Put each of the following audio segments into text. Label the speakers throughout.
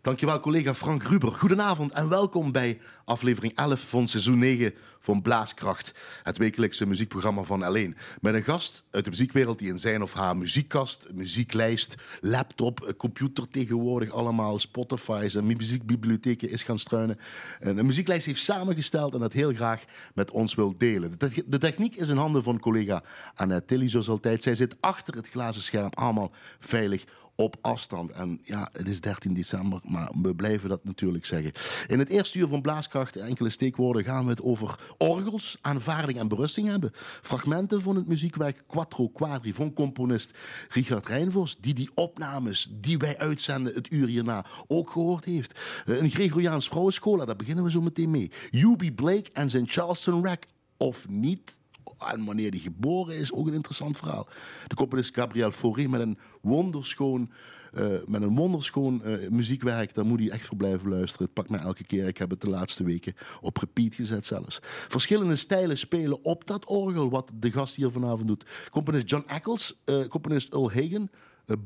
Speaker 1: Dankjewel collega Frank Ruber. Goedenavond en welkom bij aflevering 11 van seizoen 9 van Blaaskracht. Het wekelijkse muziekprogramma van Alleen. Met een gast uit de muziekwereld die in zijn of haar muziekkast, muzieklijst, laptop, computer tegenwoordig allemaal, Spotify's en muziekbibliotheken is gaan struinen. Een muzieklijst heeft samengesteld en dat heel graag met ons wil delen. De techniek is in handen van collega Annette Tilly zoals altijd. Zij zit achter het glazen scherm allemaal veilig op afstand. En ja, het is 13 december, maar we blijven dat natuurlijk zeggen. In het eerste uur van Blaaskracht, enkele steekwoorden, gaan we het over orgels, aanvaarding en berusting hebben. Fragmenten van het muziekwerk Quattro Quadri van componist Richard Rijnvos, die die opnames die wij uitzenden het uur hierna ook gehoord heeft. Eh, een Gregoriaans vrouwenschola, daar beginnen we zo meteen mee. Yubi Blake en zijn Charleston Rack, of niet en wanneer hij geboren is, ook een interessant verhaal. De componist Gabriel Fauré met een wonderschoon, uh, met een wonderschoon uh, muziekwerk. Daar moet hij echt voor blijven luisteren. Het pakt mij elke keer. Ik heb het de laatste weken op repeat gezet zelfs. Verschillende stijlen spelen op dat orgel, wat de gast hier vanavond doet. Componist John Eccles, uh, componist Earl Hagen,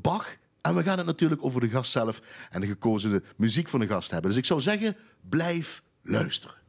Speaker 1: Bach. En we gaan het natuurlijk over de gast zelf en de gekozen muziek van de gast hebben. Dus ik zou zeggen, blijf luisteren.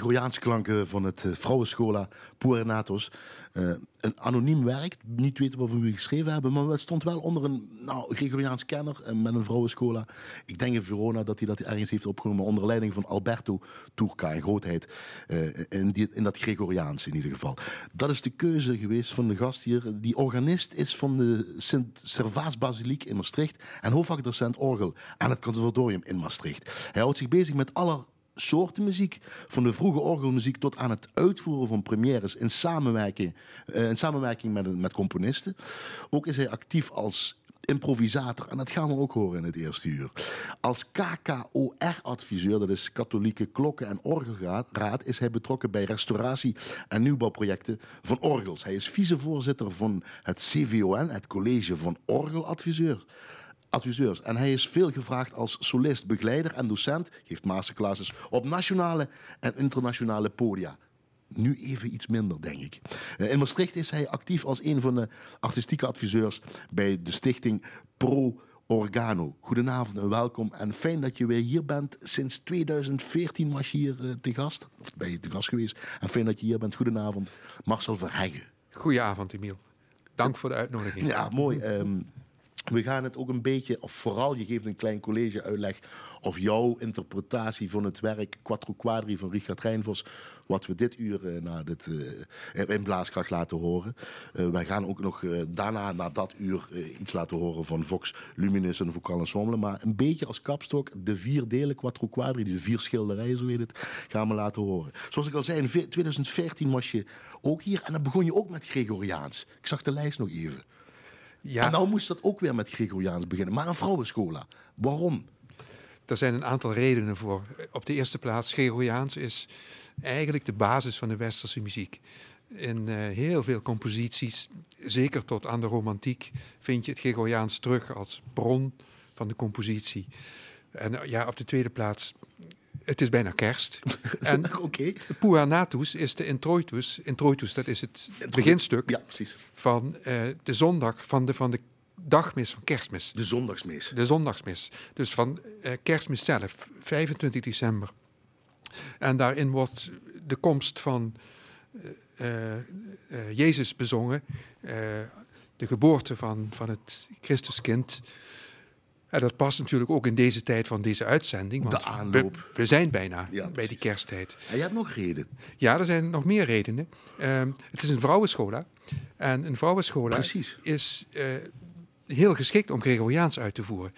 Speaker 1: Gregoriaanse klanken van het uh, Vrouwenschola Puernatos. Uh, een anoniem werk, niet weten wat we geschreven hebben, maar het stond wel onder een nou, Gregoriaans kenner uh, met een Vrouwenschola. Ik denk in Verona dat hij dat ergens heeft opgenomen onder leiding van Alberto Turca, in grootheid. in, die, in dat Gregoriaans in ieder geval. Dat is de keuze geweest van de gast hier. Die organist is van de Sint-Servaas Basiliek in Maastricht en hoofdvakdocent orgel aan het conservatorium in Maastricht. Hij houdt zich bezig met aller soorten muziek. Van de vroege orgelmuziek tot aan het uitvoeren van premières in samenwerking, uh, in samenwerking met, met componisten. Ook is hij actief als improvisator. En dat gaan we ook horen in het eerste uur. Als KKOR-adviseur, dat is Katholieke Klokken- en Orgelraad, is hij betrokken bij restauratie- en nieuwbouwprojecten van orgels. Hij is vicevoorzitter van het CVON, het College van Orgeladviseurs. Adviseurs. En hij is veel gevraagd als solist, begeleider en docent. Geeft masterclasses op nationale en internationale podia nu even iets minder, denk ik. Eh, in Maastricht is hij actief als een van de artistieke adviseurs bij de stichting Pro Organo. Goedenavond en welkom. En fijn dat je weer hier bent. Sinds 2014 was je hier eh, te gast. Of ben je te gast geweest. En fijn dat je hier bent. Goedenavond, Marcel Verheggen.
Speaker 2: Goedenavond, Emiel. Dank voor de uitnodiging.
Speaker 1: Ja, mooi. Um, we gaan het ook een beetje, of vooral je geeft een klein college-uitleg of jouw interpretatie van het werk Quattro Quadri van Richard Rijnvos, wat we dit uur uh, na dit, uh, in Blaaskracht laten horen. Uh, wij gaan ook nog daarna, na dat uur, iets laten horen van Vox Luminous en Vocal Ensemble. Maar een beetje als kapstok, de vier delen Quattro Quadri, de vier schilderijen, zo heet het, gaan we laten horen. Zoals ik al zei, in 2014 was je ook hier en dan begon je ook met Gregoriaans. Ik zag de lijst nog even. Ja. En nou moest dat ook weer met Gregoriaans beginnen. Maar een vrouwenschola. Waarom?
Speaker 2: Er zijn een aantal redenen voor. Op de eerste plaats, Gregoriaans is eigenlijk de basis van de westerse muziek. In uh, heel veel composities, zeker tot aan de romantiek, vind je het Gregoriaans terug als bron van de compositie. En uh, ja, op de tweede plaats, het is bijna kerst.
Speaker 1: en okay.
Speaker 2: Puanatus is de introitus. Introitus, dat is het beginstuk
Speaker 1: ja, precies.
Speaker 2: van uh, de zondag, van de, van de dagmis van kerstmis.
Speaker 1: De zondagsmis.
Speaker 2: De zondagsmis. Dus van uh, kerstmis zelf, 25 december. En daarin wordt de komst van uh, Jezus bezongen. de geboorte van, van het Christuskind. En dat past natuurlijk ook in deze tijd van deze uitzending. Want
Speaker 1: de aanloop.
Speaker 2: We, we zijn bijna ja, bij die kersttijd.
Speaker 1: En je hebt nog reden.
Speaker 2: Ja, er zijn nog meer redenen. Uh, het is een vrouwenschola. En een vrouwenschola
Speaker 1: Precies.
Speaker 2: is uh, heel geschikt om Gregoriaans uit te voeren.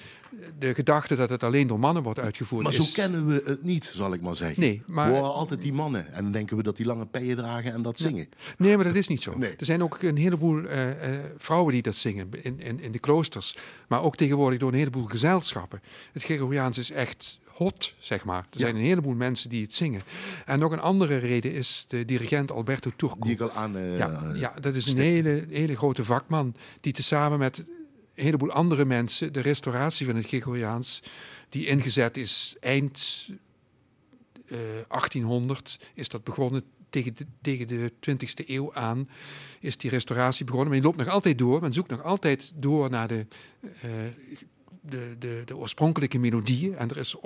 Speaker 2: De gedachte dat het alleen door mannen wordt uitgevoerd.
Speaker 1: Maar
Speaker 2: is...
Speaker 1: zo kennen we het niet, zal ik maar zeggen.
Speaker 2: Nee, maar...
Speaker 1: We horen altijd die mannen en dan denken we dat die lange peien dragen en dat zingen.
Speaker 2: Nee, maar dat is niet zo.
Speaker 1: Nee.
Speaker 2: Er zijn ook een heleboel uh, uh, vrouwen die dat zingen in, in, in de kloosters. Maar ook tegenwoordig door een heleboel gezelschappen. Het Gregoriaans is echt hot, zeg maar. Er
Speaker 1: Ja.
Speaker 2: zijn een heleboel mensen die het zingen. En nog een andere reden is de dirigent Alberto Turco.
Speaker 1: Die ik al aan. eh,
Speaker 2: Ja, ja, dat is een hele, hele grote vakman die tezamen met een heleboel andere mensen de restauratie van het Gregoriaans, die ingezet is eind eh, 1800, is dat begonnen. Tegen de, tegen de 20e eeuw aan is die restauratie begonnen. Maar die loopt nog altijd door. Men zoekt nog altijd door naar de, eh, de, de, de oorspronkelijke melodieën. En er is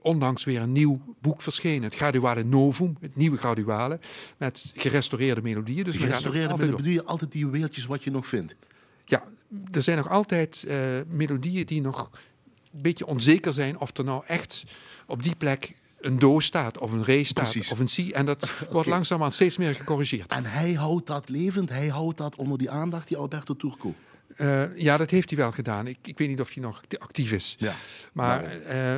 Speaker 2: onlangs weer een nieuw boek verschenen. Het Graduale Novum, het nieuwe Graduale. Met gerestaureerde melodieën. Dus
Speaker 1: Gerestaureerde je altijd die juweeltjes wat je nog vindt.
Speaker 2: Ja, er zijn nog altijd eh, melodieën die nog een beetje onzeker zijn of er nou echt op die plek een do staat, of een re staat,
Speaker 1: Precies.
Speaker 2: of een si. En dat wordt langzaamaan steeds meer gecorrigeerd.
Speaker 1: En hij houdt dat levend, hij houdt dat onder die aandacht, die Alberto Turco.
Speaker 2: Eh, ja, dat heeft hij wel gedaan. Ik, ik weet niet of hij nog actief is.
Speaker 1: Ja.
Speaker 2: Maar eh,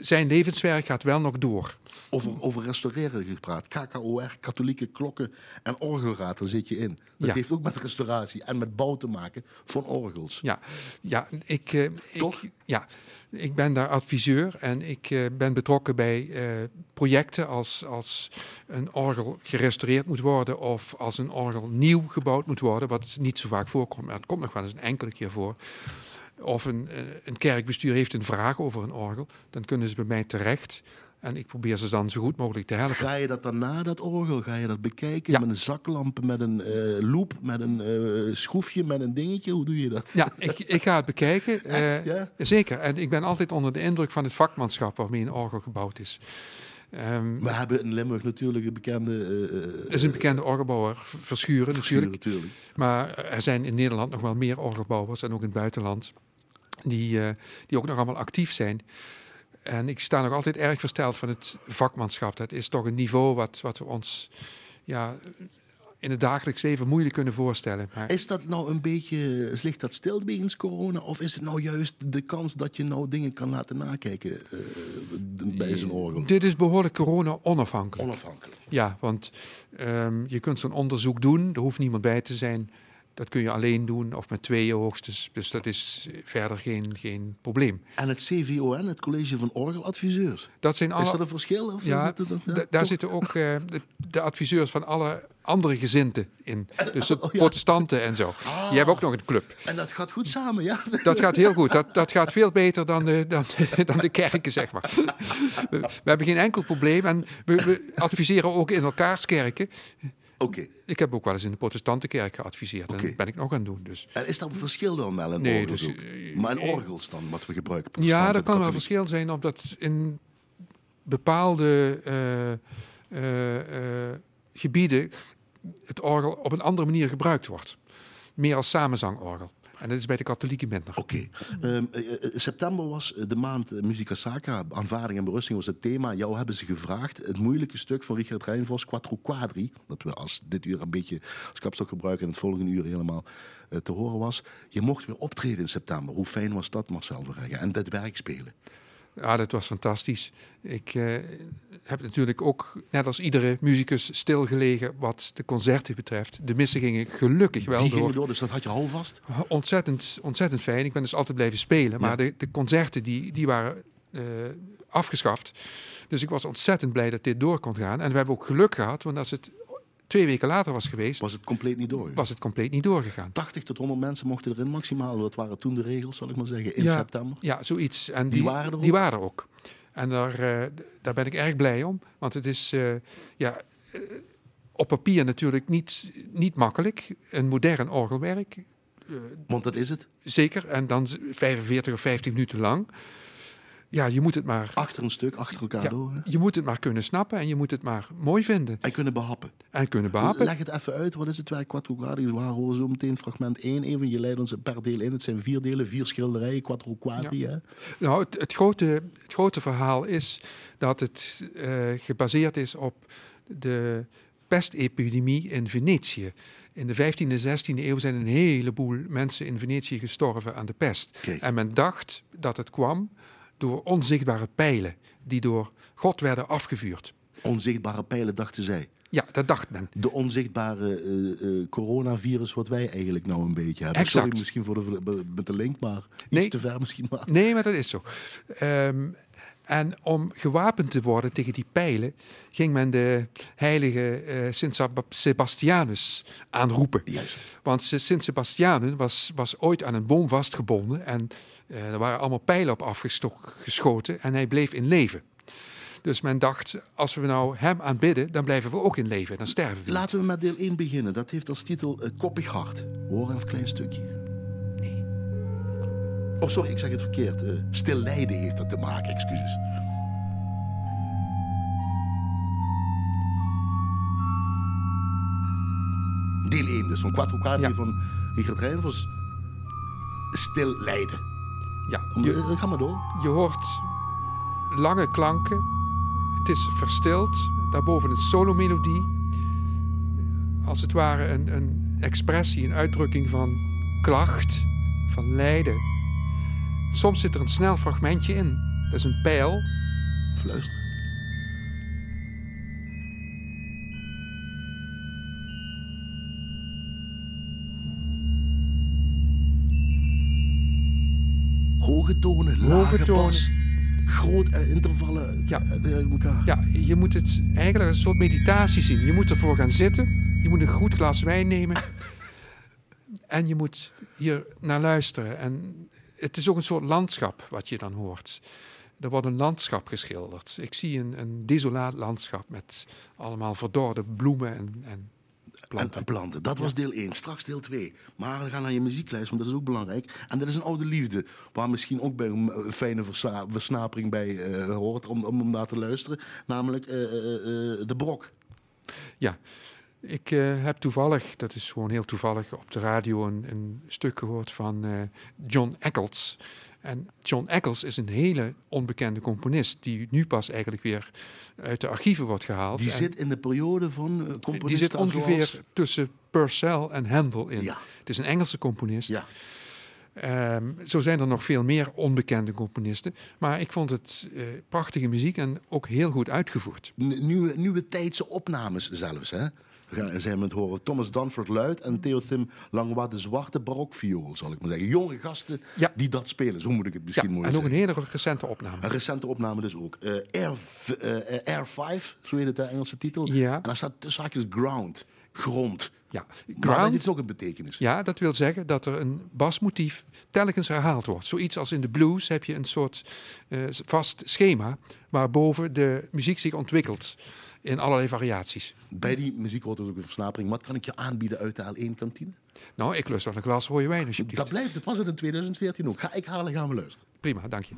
Speaker 2: zijn levenswerk gaat wel nog door.
Speaker 1: Over, over restaureren gepraat. KKOR, katholieke klokken en orgelraad, daar zit je in. Dat
Speaker 2: Ja.
Speaker 1: heeft ook met restauratie en met bouw te maken van orgels.
Speaker 2: Ja, ja, ik, eh,
Speaker 1: Toch?
Speaker 2: Ik, ja, ik ben daar adviseur en ik eh, ben betrokken bij eh, projecten als, als een orgel gerestaureerd moet worden of als een orgel nieuw gebouwd moet worden, wat niet zo vaak voorkomt, maar het komt nog wel eens een enkele keer voor. Of een, eh, een kerkbestuur heeft een vraag over een orgel, dan kunnen ze bij mij terecht en ik probeer ze dan zo goed mogelijk te helpen.
Speaker 1: Ga je dat dan na dat orgel? Ga je dat bekijken
Speaker 2: Ja.
Speaker 1: met een zaklamp, met een eh, loop, met een eh, schroefje, met een dingetje? Hoe doe je dat?
Speaker 2: Ja, ik, ik ga het bekijken.
Speaker 1: Echt,
Speaker 2: eh,
Speaker 1: ja?
Speaker 2: Zeker. En ik ben altijd onder de indruk van het vakmanschap waarmee een orgel gebouwd is. Ehm,
Speaker 1: We hebben in Limburg natuurlijk een bekende...
Speaker 2: Er is een bekende orgelbouwer, Verschuren
Speaker 1: Verschuren
Speaker 2: natuurlijk.
Speaker 1: natuurlijk.
Speaker 2: Maar er zijn in Nederland nog wel meer orgelbouwers en ook in het buitenland die, die ook nog allemaal actief zijn. En ik sta nog altijd erg versteld van het vakmanschap. Dat is toch een niveau wat, wat we ons ja, in het dagelijks leven moeilijk kunnen voorstellen. Maar
Speaker 1: Is dat nou een beetje, ligt dat stil wegens corona? Of is het nou juist de kans dat je nou dingen kan laten nakijken eh, bij zo'n orgel?
Speaker 2: dit is behoorlijk corona-onafhankelijk.
Speaker 1: Onafhankelijk.
Speaker 2: Ja, want ehm, je kunt zo'n onderzoek doen, er hoeft niemand bij te zijn. Dat kun je alleen doen of met tweeën hoogstens. Dus dat is verder geen, geen probleem.
Speaker 1: En het CVON, het College van Orgeladviseurs.
Speaker 2: Dat zijn alle,
Speaker 1: Is dat een verschil? Of
Speaker 2: ja,
Speaker 1: dat- dat-
Speaker 2: da- daar zitten ook eh, de, de adviseurs van alle andere gezinten in. Dus de
Speaker 1: Oh, ja.
Speaker 2: protestanten en zo.
Speaker 1: Ah.
Speaker 2: Die hebben ook nog een club.
Speaker 1: En dat gaat goed samen, ja?
Speaker 2: Dat gaat heel goed. Dat, dat gaat veel beter dan de, dan, de, dan de kerken, zeg maar. We, we hebben geen enkel probleem. En we, we adviseren ook in elkaars kerken.
Speaker 1: Oké.
Speaker 2: Ik heb ook wel eens in de protestantenkerk geadviseerd. En dat ben ik nog aan het doen. Dus.
Speaker 1: En is dat een verschil dan wel in
Speaker 2: Nee,
Speaker 1: orgels
Speaker 2: dus, eh,
Speaker 1: Maar in
Speaker 2: eh,
Speaker 1: orgels dan, wat we gebruiken?
Speaker 2: Ja, dat kan wel verschil zijn, omdat in bepaalde eh, gebieden het orgel op een andere manier gebruikt wordt. Meer als samenzangorgel. En dat is bij de katholieken minder.
Speaker 1: Oké. Ehm, eh, eh, september was eh, de maand eh, Musica Sacra. Aanvaarding en berusting was het thema. Jou hebben ze gevraagd. Het moeilijke stuk van Richard Rijnvos, Quattro Quadri. Dat we als dit uur een beetje als kapstok gebruiken en het volgende uur helemaal eh, te horen was. Je mocht weer optreden in september. Hoe fijn was dat, Marcel Verheggen? En dit werk spelen.
Speaker 2: Ja, dat was fantastisch. Ik eh, heb natuurlijk ook, net als iedere muzikus, stilgelegen wat de concerten betreft. De missen gingen gelukkig wel
Speaker 1: Die
Speaker 2: door.
Speaker 1: gingen door, dus dat had je houvast.
Speaker 2: Ontzettend, ontzettend fijn. Ik ben dus altijd blijven spelen. Maar de, de concerten die, die waren eh, afgeschaft. Dus ik was ontzettend blij dat dit door kon gaan. En we hebben ook geluk gehad, want als het twee weken later was geweest,
Speaker 1: Was het compleet niet door.
Speaker 2: was het compleet niet doorgegaan.
Speaker 1: 80 tot 100 mensen mochten erin maximaal. Dat waren toen de regels, zal ik maar zeggen, in
Speaker 2: Ja.
Speaker 1: september.
Speaker 2: Ja, zoiets. En
Speaker 1: Die waren er ook?
Speaker 2: Die waren er ook. En daar, eh, daar ben ik erg blij om. Want het is eh, ja, eh, op papier natuurlijk niet, niet makkelijk. Een modern orgelwerk.
Speaker 1: Want dat is het.
Speaker 2: Zeker. En dan 45 of 50 minuten lang. Ja, je moet het maar,
Speaker 1: Achter een stuk, achter elkaar
Speaker 2: ja,
Speaker 1: door. hè.
Speaker 2: je moet het maar kunnen snappen. En je moet het maar mooi vinden.
Speaker 1: En kunnen behappen.
Speaker 2: En kunnen behappen.
Speaker 1: Leg het even uit, wat is het werk Quattro Quadri? We horen zo meteen fragment 1 even. Je leidt ons per deel in. Het zijn vier delen, vier schilderijen, Quattro Quadri. Hè?
Speaker 2: Nou, het, het, grote, het grote verhaal is dat het eh, gebaseerd is op de pestepidemie in Venetië. In de 15e en 16e eeuw zijn een heleboel mensen in Venetië gestorven aan de pest.
Speaker 1: Kijk.
Speaker 2: En men dacht dat het kwam door onzichtbare pijlen die door God werden afgevuurd.
Speaker 1: Onzichtbare pijlen, dachten zij.
Speaker 2: Ja, dat dacht men.
Speaker 1: De onzichtbare eh, eh, coronavirus, wat wij eigenlijk nou een beetje hebben.
Speaker 2: Exact.
Speaker 1: Sorry misschien voor de, met de link, maar iets
Speaker 2: Nee.
Speaker 1: te ver misschien. Maar.
Speaker 2: Nee, maar dat is zo. Ehm, en om gewapend te worden tegen die pijlen, ging men de heilige eh, Sint Sebastianus aanroepen.
Speaker 1: Juist.
Speaker 2: Want Sint Sebastianus was, was ooit aan een boom vastgebonden en eh, er waren allemaal pijlen op afgeschoten en hij bleef in leven. Dus men dacht, als we nou hem aanbidden, dan blijven we ook in leven. Dan sterven we. niet.
Speaker 1: Laten we met deel 1 beginnen. Dat heeft als titel eh, Koppig Hart. Even een klein stukje. Oh, sorry, ik zeg het verkeerd. Eh stil lijden heeft dat te maken, excuses. Deel 1 dus, van Quattro Quadri
Speaker 2: Ja.
Speaker 1: van Richard Rijnvers. Stil lijden.
Speaker 2: Ja, je,
Speaker 1: eh, Ga maar door.
Speaker 2: je hoort lange klanken. Het is verstild. Daarboven een solomelodie. Als het ware een, een expressie, een uitdrukking van klacht, van lijden. Soms zit er een snel fragmentje in. Dat is een pijl.
Speaker 1: Fluister. Hoge tonen, lage
Speaker 2: tonen.
Speaker 1: bas, groot eh, intervallen
Speaker 2: Ja.
Speaker 1: eh, uit elkaar.
Speaker 2: Ja, je moet het eigenlijk als een soort meditatie zien. Je moet ervoor gaan zitten. Je moet een goed glas wijn nemen. En je moet hier naar luisteren. En het is ook een soort landschap wat je dan hoort. Er wordt een landschap geschilderd. Ik zie een, een desolaat landschap met allemaal verdorde bloemen en, en planten.
Speaker 1: En, en planten. Dat was deel 1. Straks deel 2. Maar we gaan naar je muzieklijst, want dat is ook belangrijk. En dat is een oude liefde. Waar misschien ook bij een fijne versnapering bij eh, hoort om, om, om naar te luisteren. Namelijk eh, eh, de brok.
Speaker 2: Ja, ik eh, heb toevallig, dat is gewoon heel toevallig, op de radio een, een stuk gehoord van eh, John Eccles. En John Eccles is een hele onbekende componist die nu pas eigenlijk weer uit de archieven wordt gehaald.
Speaker 1: Die
Speaker 2: En
Speaker 1: zit in de periode van eh, componisten
Speaker 2: die zit ongeveer
Speaker 1: zoals-
Speaker 2: tussen Purcell en Handel in.
Speaker 1: Ja.
Speaker 2: Het is een Engelse componist.
Speaker 1: Ja.
Speaker 2: Ehm, zo zijn er nog veel meer onbekende componisten. Maar ik vond het prachtige muziek en ook heel goed uitgevoerd.
Speaker 1: N- Nieuwe, nieuwe tijdse opnames zelfs, hè? We gaan zijn met horen Thomas Danford luid en Theothim Langwa de zwarte barokviool, zal ik maar zeggen. Jonge gasten
Speaker 2: Ja.
Speaker 1: die dat spelen, zo moet ik het misschien
Speaker 2: Ja,
Speaker 1: mooi
Speaker 2: en ook
Speaker 1: zeggen.
Speaker 2: een hele recente opname.
Speaker 1: Een recente opname dus ook. Eh, Air, v- eh, Air 5, zo heet het de Engelse titel.
Speaker 2: Ja.
Speaker 1: En daar staat tussen haakjes ground, grond.
Speaker 2: Ja, ground,
Speaker 1: heeft ook een betekenis.
Speaker 2: ja, dat wil zeggen dat er een basmotief telkens herhaald wordt. Zoiets als in de blues heb je een soort eh, vast schema waarboven de muziek zich ontwikkelt in allerlei variaties.
Speaker 1: Bij die muziek hoort dus ook een versnapering. Wat kan ik je aanbieden uit de L1-kantine?
Speaker 2: Nou, ik lust wel een glas rode wijn alsjeblieft.
Speaker 1: Dat blijft, dat was het in 2014 ook. Ga ik halen, gaan we luisteren.
Speaker 2: Prima, dank je.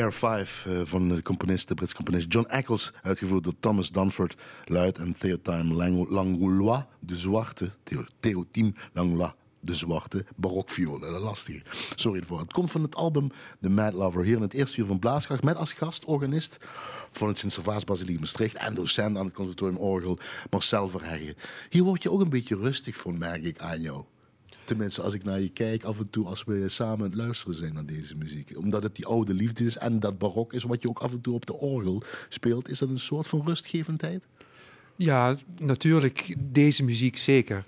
Speaker 1: Air 5 eh, van de componist, de Britse componist John Eccles, uitgevoerd door Thomas Danford, luid en Theotime Lang- Langlois de Zwarte, Theo- Theotime Langlois de Zwarte, barokviool. Lastig. Sorry ervoor. Het komt van het album The Mad Lover, hier in het eerste uur van Blaaskracht, met als gastorganist van het Sint-Servaas Basiliek Maastricht en docent aan het Conservatorium Orgel, Marcel Verheggen. Hier word je ook een beetje rustig van, merk ik aan jou. Tenminste, als ik naar je kijk, af en toe als we samen het luisteren zijn naar deze muziek. Omdat het die oude liefde is en dat barok is, wat je ook af en toe op de orgel speelt. Is dat een soort van rustgevendheid?
Speaker 2: Ja, natuurlijk, deze muziek zeker.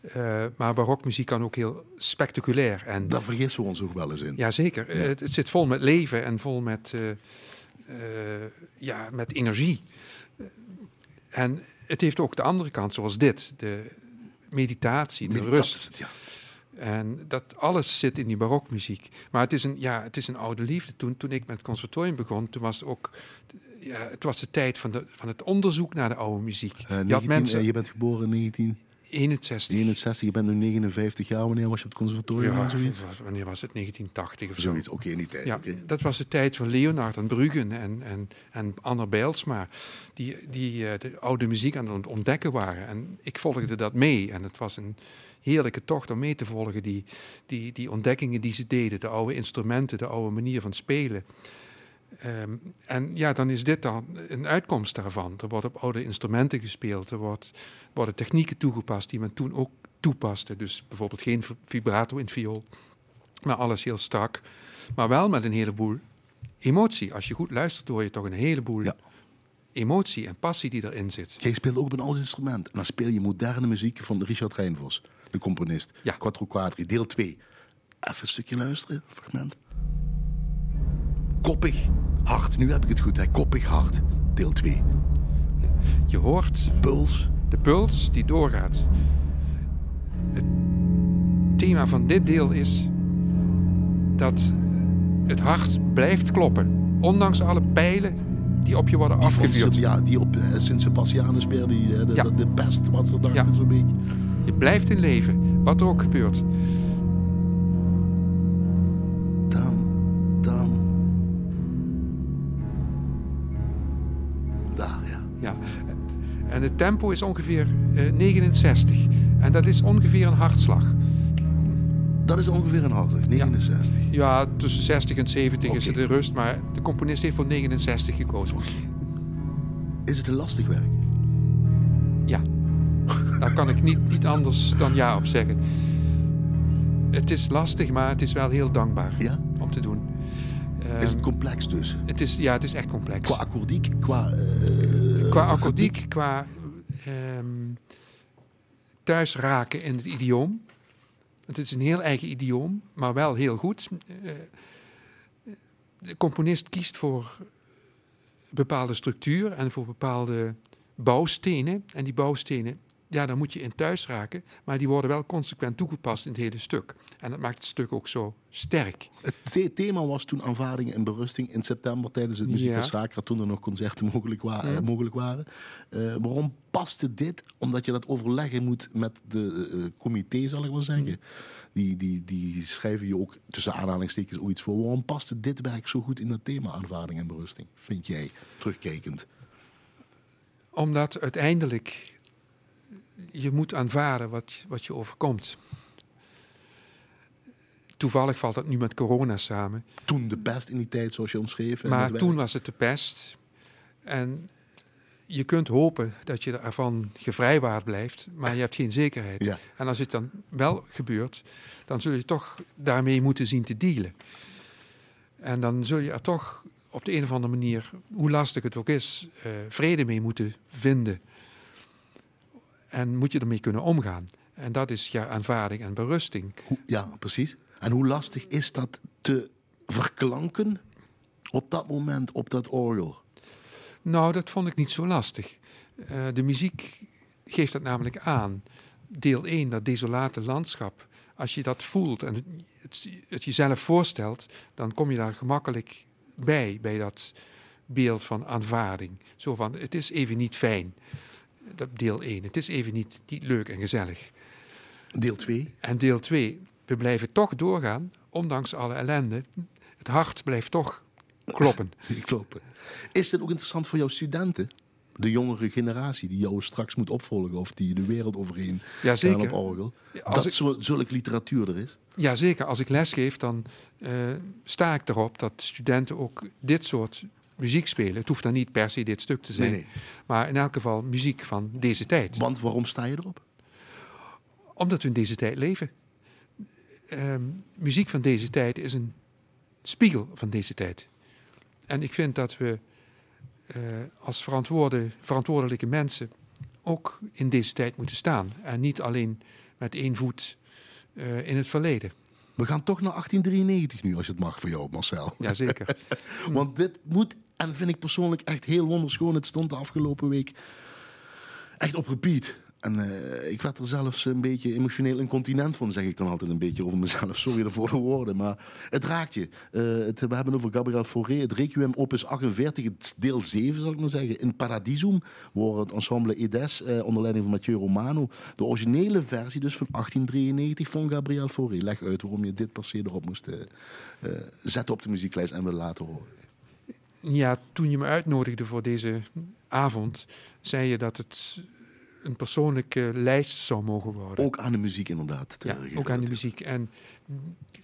Speaker 2: Eh, maar barokmuziek kan ook heel spectaculair. En
Speaker 1: Daar vergissen we ons ook wel eens in.
Speaker 2: ja, zeker. Het, het zit vol met leven en vol met, eh, eh, ja, met energie. En het heeft ook de andere kant, zoals dit, de meditatie, de rust.
Speaker 1: Ja.
Speaker 2: En dat alles zit in die barokmuziek. Maar het is een, ja, het is een oude liefde. Toen, toen ik met het conservatorium begon, toen was het ook... Ja, het was de tijd van, de, van het onderzoek naar de oude muziek.
Speaker 1: Uh,
Speaker 2: je,
Speaker 1: 19,
Speaker 2: had mensen,
Speaker 1: uh, je bent geboren in 19...
Speaker 2: 61.
Speaker 1: 61, je bent nu 59 jaar. Wanneer was je op het conservatorium?
Speaker 2: Ja,
Speaker 1: zoiets?
Speaker 2: wanneer was het? 1980 of
Speaker 1: zoiets.
Speaker 2: zo.
Speaker 1: Oké, okay, die tijd.
Speaker 2: Ja,
Speaker 1: okay.
Speaker 2: dat was de tijd van Leonard en Bruggen en, en, en Anna Bijlsma. Die, die uh, de oude muziek aan het ontdekken waren. En ik volgde dat mee. En het was een heerlijke tocht om mee te volgen. Die, die, die ontdekkingen die ze deden. De oude instrumenten, de oude manier van spelen. Um, en ja, dan is dit dan een uitkomst daarvan. Er wordt op oude instrumenten gespeeld, er wordt, worden technieken toegepast die men toen ook toepaste. Dus bijvoorbeeld geen vibrato in viool, maar alles heel strak. Maar wel met een heleboel emotie. Als je goed luistert, hoor je toch een heleboel
Speaker 1: ja.
Speaker 2: emotie en passie die erin zit.
Speaker 1: Jij speelt ook op een oud instrument. En dan speel je moderne muziek van Richard Rijnvos, de componist.
Speaker 2: Ja.
Speaker 1: Quattro Quadri, deel 2. Even een stukje luisteren, fragment. Koppig, hard. Nu heb ik het goed, hè. Koppig, hard. Deel 2.
Speaker 2: Je hoort
Speaker 1: Puls.
Speaker 2: de puls die doorgaat. Het thema van dit deel is dat het hart blijft kloppen. Ondanks alle pijlen die op je worden
Speaker 1: Die
Speaker 2: afgevuurd.
Speaker 1: Ja, die op Sint Sebastianus weer, die, eh, de,
Speaker 2: Ja.
Speaker 1: de, de pest, wat ze dachten,
Speaker 2: Ja.
Speaker 1: zo'n beetje.
Speaker 2: Je blijft in leven, wat er ook gebeurt.
Speaker 1: Ja.
Speaker 2: Ja. En het tempo is ongeveer eh, 69. En dat is ongeveer een hartslag.
Speaker 1: Dat is ongeveer een hartig, 69.
Speaker 2: Ja, tussen 60 en 70 is het de rust, maar de componist heeft voor 69 gekozen.
Speaker 1: Is het een lastig werk?
Speaker 2: Ja. Daar kan ik niet, niet anders dan ja op zeggen. Het is lastig, maar het is wel heel dankbaar
Speaker 1: Ja?
Speaker 2: om te doen.
Speaker 1: Is het
Speaker 2: Ehm,
Speaker 1: complex dus?
Speaker 2: het is, ja, het is echt complex.
Speaker 1: Qua akkoordiek, qua... eh,
Speaker 2: qua akkoordiek, qua ehm, thuis raken in het idioom. Het is een heel eigen idioom, maar wel heel goed. Eh, de componist kiest voor bepaalde structuur en voor bepaalde bouwstenen. En die bouwstenen, ja, daar moet je in thuis raken, maar die worden wel consequent toegepast in het hele stuk. En dat maakt het stuk ook zo sterk.
Speaker 1: Het the- thema was toen aanvaarding en berusting in september tijdens het Musica
Speaker 2: Ja.
Speaker 1: Sacra, toen er nog concerten mogelijk, wa-
Speaker 2: Ja.
Speaker 1: mogelijk waren. Eh, waarom paste dit? Omdat je dat overleggen moet met de eh, comité, zal ik maar zeggen. Die, die, die schrijven je ook tussen aanhalingstekens ooit voor. Waarom paste dit werk zo goed in dat thema aanvaarding en berusting? Vind jij, terugkijkend?
Speaker 2: Omdat uiteindelijk je moet aanvaarden wat, wat je overkomt. Toevallig valt dat nu met corona samen.
Speaker 1: Toen de pest in die tijd, zoals je omschreef.
Speaker 2: Maar toen was het de pest. En je kunt hopen dat je ervan gevrijwaard blijft, maar je hebt geen zekerheid.
Speaker 1: Ja.
Speaker 2: En als het dan wel gebeurt, dan zul je toch daarmee moeten zien te dealen. En dan zul je er toch op de een of andere manier, hoe lastig het ook is, eh, vrede mee moeten vinden. En moet je ermee kunnen omgaan. En dat is ja, aanvaarding en berusting.
Speaker 1: Ja, precies. En hoe lastig is dat te verklanken op dat moment op dat orgel?
Speaker 2: Nou, dat vond ik niet zo lastig. Eh, de muziek geeft dat namelijk aan. Deel 1, dat desolate landschap. Als je dat voelt en het, het, het jezelf voorstelt, dan kom je daar gemakkelijk bij, bij dat beeld van aanvaarding. Zo van, het is even niet fijn, dat deel 1. Het is even niet, niet leuk en gezellig.
Speaker 1: Deel 2.
Speaker 2: En deel 2, we blijven toch doorgaan, ondanks alle ellende. Het hart blijft toch kloppen.
Speaker 1: Kloppen. Is dit ook interessant voor jouw studenten? De jongere generatie die jou straks moet opvolgen of die de wereld overheen
Speaker 2: Ja,
Speaker 1: gaan
Speaker 2: zeker.
Speaker 1: op orgel.
Speaker 2: Als
Speaker 1: dat
Speaker 2: ik-
Speaker 1: zulke literatuur er is.
Speaker 2: Ja, zeker. Als ik lesgeef, dan eh, sta ik erop dat studenten ook dit soort muziek spelen. Het hoeft dan niet per se dit stuk te zijn,
Speaker 1: Nee, nee.
Speaker 2: maar in elk geval muziek van deze tijd.
Speaker 1: Want waarom sta je erop?
Speaker 2: Omdat we in deze tijd leven. Ehm, muziek van deze tijd is een spiegel van deze tijd. En ik vind dat we eh, als verantwoorde, verantwoordelijke mensen ook in deze tijd moeten staan. En niet alleen met één voet eh, in het verleden.
Speaker 1: We gaan toch naar 1893 nu, als het mag voor jou, Marcel.
Speaker 2: Jazeker.
Speaker 1: Want dit moet, en vind ik persoonlijk echt heel wonderschoon. Het stond de afgelopen week Echt op repeat. En eh, ik werd er zelfs een beetje emotioneel incontinent van, zeg ik dan altijd een beetje over mezelf. Sorry ervoor de woorden, maar het raakt je. Eh, het, we hebben over Gabriel Fauré, het Requiem Opus 48, het deel 7 zal ik maar zeggen. In Paradisum, waar het ensemble Edes uh, onder leiding van Mathieu Romano, de originele versie dus van 1893 van Gabriel Fauré. Leg uit waarom je dit per se erop moest zetten op de muzieklijst en wil laten horen.
Speaker 2: Ja, toen je me uitnodigde voor deze avond, zei je dat het een persoonlijke lijst zou mogen worden.
Speaker 1: Ook aan de muziek inderdaad.
Speaker 2: Ja, ook aan de muziek. En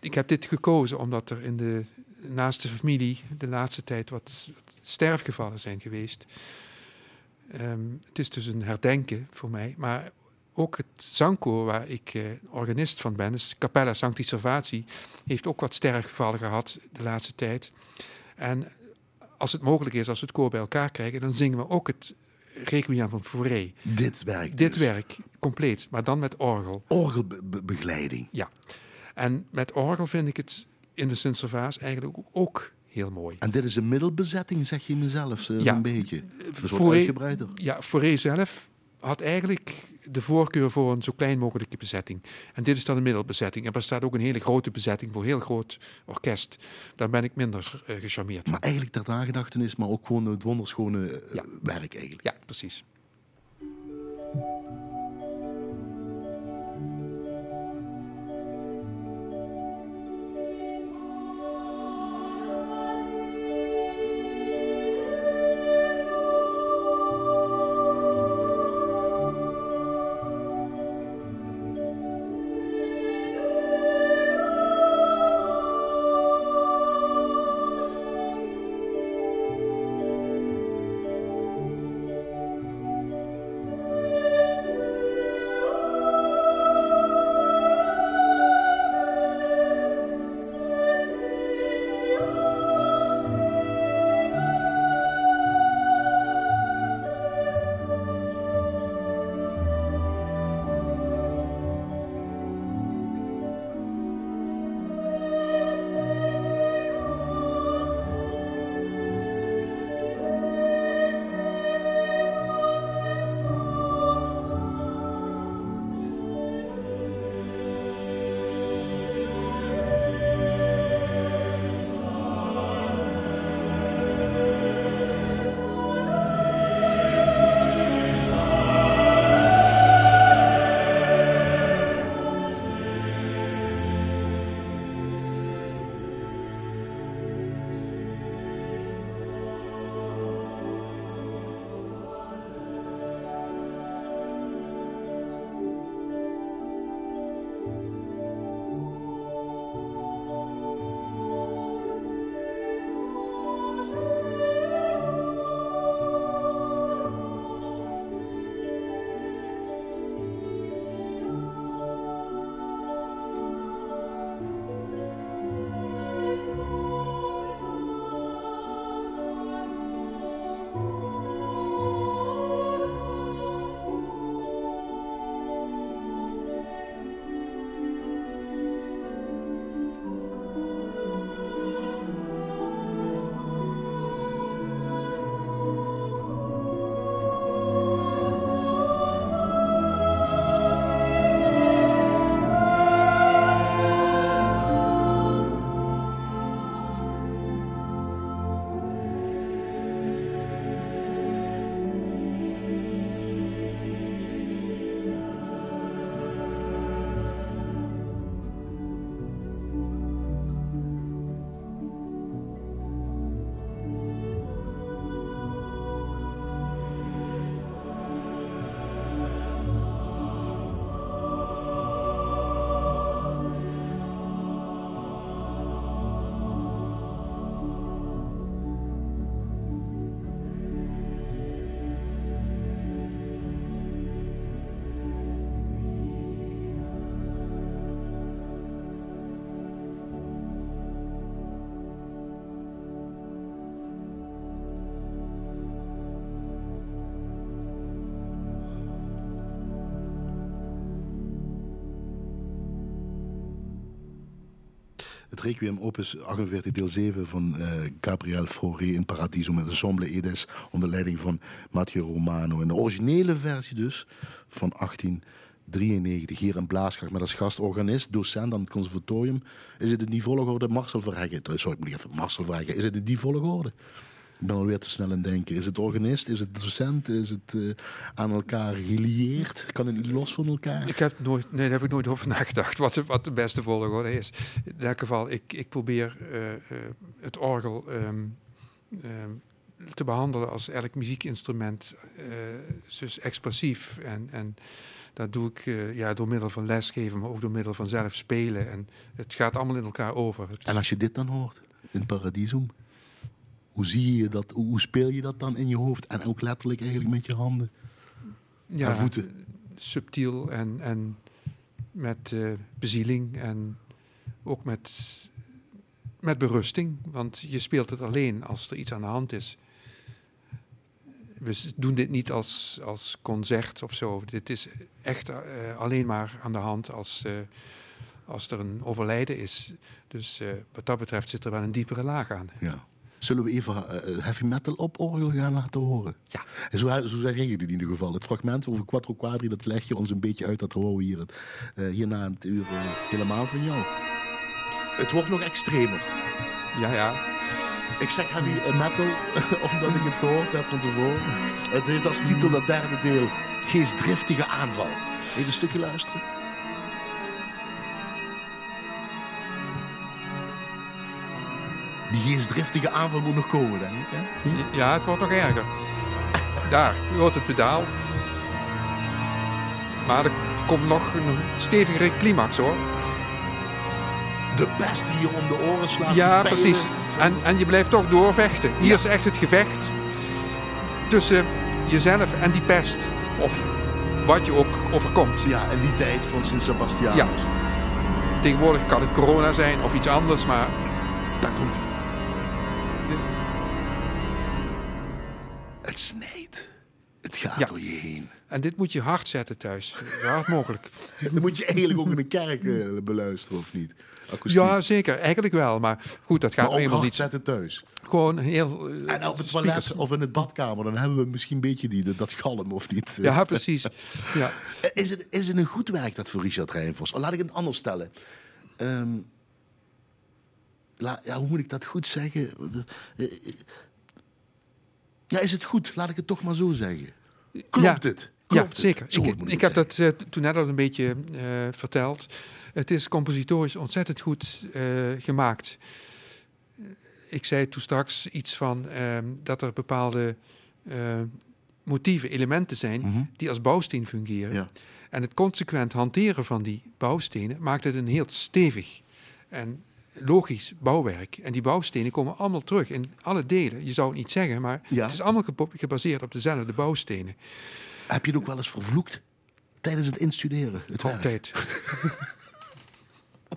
Speaker 2: ik heb dit gekozen omdat er in de naaste familie de laatste tijd wat, sterfgevallen zijn geweest. Ehm, het is dus een herdenken voor mij, maar ook het zangkoor waar ik uh, organist van ben, dus Capella Sancti Salvati, heeft ook wat sterfgevallen gehad de laatste tijd. En als het mogelijk is, als we het koor bij elkaar krijgen, dan zingen we ook het Requiem van Fauré.
Speaker 1: Dit werk
Speaker 2: Dit dus. werk, compleet, maar dan met orgel.
Speaker 1: Orgelbegeleiding.
Speaker 2: Ja. En met orgel vind ik het in de Sint-Servaas eigenlijk ook heel mooi.
Speaker 1: En dit is een middelbezetting, zeg je mezelf, ja. een beetje. Dus
Speaker 2: Fauré, uitgebreider. Ja, Fauré zelf had eigenlijk de voorkeur voor een zo klein mogelijke bezetting. En dit is dan een middelbezetting. En er staat ook een hele grote bezetting voor een heel groot orkest. Daar ben ik minder uh, gecharmeerd
Speaker 1: Maar eigenlijk ter nagedachtenis, maar ook gewoon het wonderschone uh, werk eigenlijk.
Speaker 2: Ja, precies.
Speaker 1: Requiem Opus 48 deel 7 van uh, Gabriel Fauré in Paradiso met ensemble Edes onder leiding van Matteo Romano. En de originele versie dus van 1893 hier in Blaaskracht met als gastorganist, docent aan het conservatorium. Is het in die volgorde Marcel Verheggen? Sorry, ik moet even Marcel Verheggen. Is het in die volgorde? Ik ben alweer te snel in denken. Is het organist? Is het docent? Is het uh, aan elkaar gelieerd? Kan het los van elkaar?
Speaker 2: Ik heb nooit, nee, daar heb ik nooit over nagedacht. Wat, wat de beste volgorde is. In elk geval, ik, ik probeer uh, uh, het orgel um, um, te behandelen als elk muziekinstrument. dus expressief. En, en dat doe ik ja, door middel van lesgeven, maar ook door middel van zelf spelen. En het gaat allemaal in elkaar over.
Speaker 1: En als je dit dan hoort in Paradisum? Hoe zie je dat? Hoe speel je dat dan in je hoofd? En ook letterlijk eigenlijk met je handen
Speaker 2: ja,
Speaker 1: en voeten.
Speaker 2: Subtiel en, en met uh, bezieling en ook met, met berusting. Want je speelt het alleen als er iets aan de hand is. We doen dit niet als, als concert of zo. Dit is echt uh, alleen maar aan de hand als, uh, als er een overlijden is. Dus wat dat betreft zit er wel een diepere laag aan.
Speaker 1: Ja. Zullen we even uh, heavy metal op orgel gaan laten horen?
Speaker 2: Ja.
Speaker 1: En zo, zo je het in ieder geval. Het fragment over Quattro Quadri, dat leg je ons een beetje uit. Dat horen we hier het, uh, hierna het uur helemaal van jou. Het wordt nog extremer.
Speaker 2: Ja, ja.
Speaker 1: Ik zeg heavy metal, omdat ik het gehoord heb van tevoren. Het heeft als titel dat derde deel Geestdriftige aanval. Even een stukje luisteren. Die geestdriftige aanval moet nog komen, denk ik. Hè?
Speaker 2: Ja, het wordt nog erger. Daar, u hoort het pedaal. Maar er komt nog een stevigere climax hoor.
Speaker 1: De pest die je om de oren slaat.
Speaker 2: Ja, precies. En, en je blijft toch doorvechten. Hier ja. is echt het gevecht tussen jezelf en die pest. Of wat je ook overkomt.
Speaker 1: Ja, en die tijd van Sint Sebastianus.
Speaker 2: Ja. Tegenwoordig kan het corona zijn of iets anders, maar...
Speaker 1: Daar komt hij.
Speaker 2: En dit moet je hard zetten thuis. Zo hard mogelijk.
Speaker 1: Dan moet je eigenlijk ook in een kerk uh, beluisteren, of niet?
Speaker 2: Akoestiek. Ja, zeker. Eigenlijk wel. Maar goed, dat gaat
Speaker 1: maar ook
Speaker 2: helemaal niet.
Speaker 1: zetten thuis.
Speaker 2: Gewoon heel...
Speaker 1: Uh, en op het toilet of in het badkamer, dan hebben we misschien een beetje die, dat galm, of niet?
Speaker 2: Ja, precies. Ja.
Speaker 1: Is, het, is het een goed werk, dat voor Richard Rijnvos? Laat ik het anders stellen. Um, la, ja, hoe moet ik dat goed zeggen? Ja, is het goed? Laat ik het toch maar zo zeggen. Klopt
Speaker 2: ja.
Speaker 1: het?
Speaker 2: Ja, zeker. Ik ik heb dat uh, toen net al een beetje uh, verteld. Het is compositorisch ontzettend goed uh, gemaakt. Ik zei toen straks iets van dat er bepaalde motieven, elementen zijn
Speaker 1: Mhm.
Speaker 2: die als bouwsteen fungeren.
Speaker 1: Ja.
Speaker 2: En het consequent hanteren van die bouwstenen maakt het een heel stevig en logisch bouwwerk. En die bouwstenen komen allemaal terug in alle delen. Je zou het niet zeggen, maar
Speaker 1: Ja.
Speaker 2: het is allemaal gebaseerd op dezelfde bouwstenen.
Speaker 1: Heb je het ook wel eens vervloekt? Tijdens het instuderen? Het?
Speaker 2: Altijd.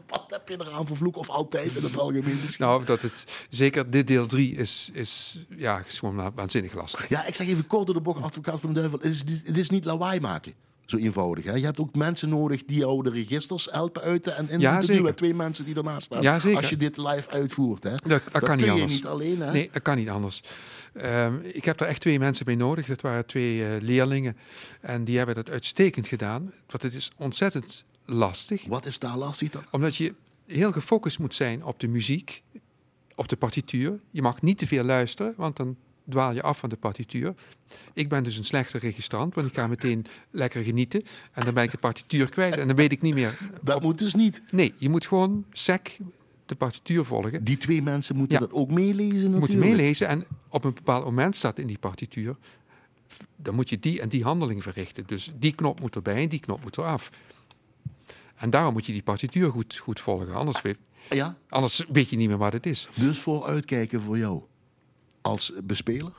Speaker 1: Wat heb je eraan vervloekt? Of altijd in het algemeen misschien?
Speaker 2: Nou, dat het, zeker dit deel 3 is, is, ja, is gewoon wa- waanzinnig lastig.
Speaker 1: Ja, ik zeg even kort door de bocht, advocaat van de duivel. Het is, het is niet lawaai maken. Zo eenvoudig. Hè? Je hebt ook mensen nodig die jou de registers helpen uiten en in
Speaker 2: Ja,
Speaker 1: te duwen. Twee mensen die ernaast staan.
Speaker 2: Ja.
Speaker 1: Als je dit live uitvoert. Hè?
Speaker 2: Dat, dat, kan niet
Speaker 1: je
Speaker 2: anders.
Speaker 1: niet alleen. Hè?
Speaker 2: Nee, dat kan niet anders. Ehm, ik heb er echt twee mensen bij nodig. Dat waren twee eh, leerlingen. En die hebben dat uitstekend gedaan. Want het is ontzettend lastig.
Speaker 1: Wat is daar lastig dan?
Speaker 2: Omdat je heel gefocust moet zijn op de muziek, op de partituur. Je mag niet te veel luisteren, want dan dwaal je af van de partituur. Ik ben dus een slechte registrant, want ik ga meteen lekker genieten. En dan ben ik de partituur kwijt en dan weet ik niet meer.
Speaker 1: Dat moet dus niet.
Speaker 2: Nee, je moet gewoon sec de partituur volgen.
Speaker 1: Die twee mensen moeten
Speaker 2: Ja.
Speaker 1: dat ook meelezen natuurlijk.
Speaker 2: meelezen en op een bepaald moment staat in die partituur... dan moet je die en die handeling verrichten. Dus die knop moet erbij en die knop moet eraf. En daarom moet je die partituur goed, goed volgen. Anders weet,
Speaker 1: Ja,
Speaker 2: anders weet je niet meer wat het is.
Speaker 1: dus vooruitkijken voor jou. Als bespeler.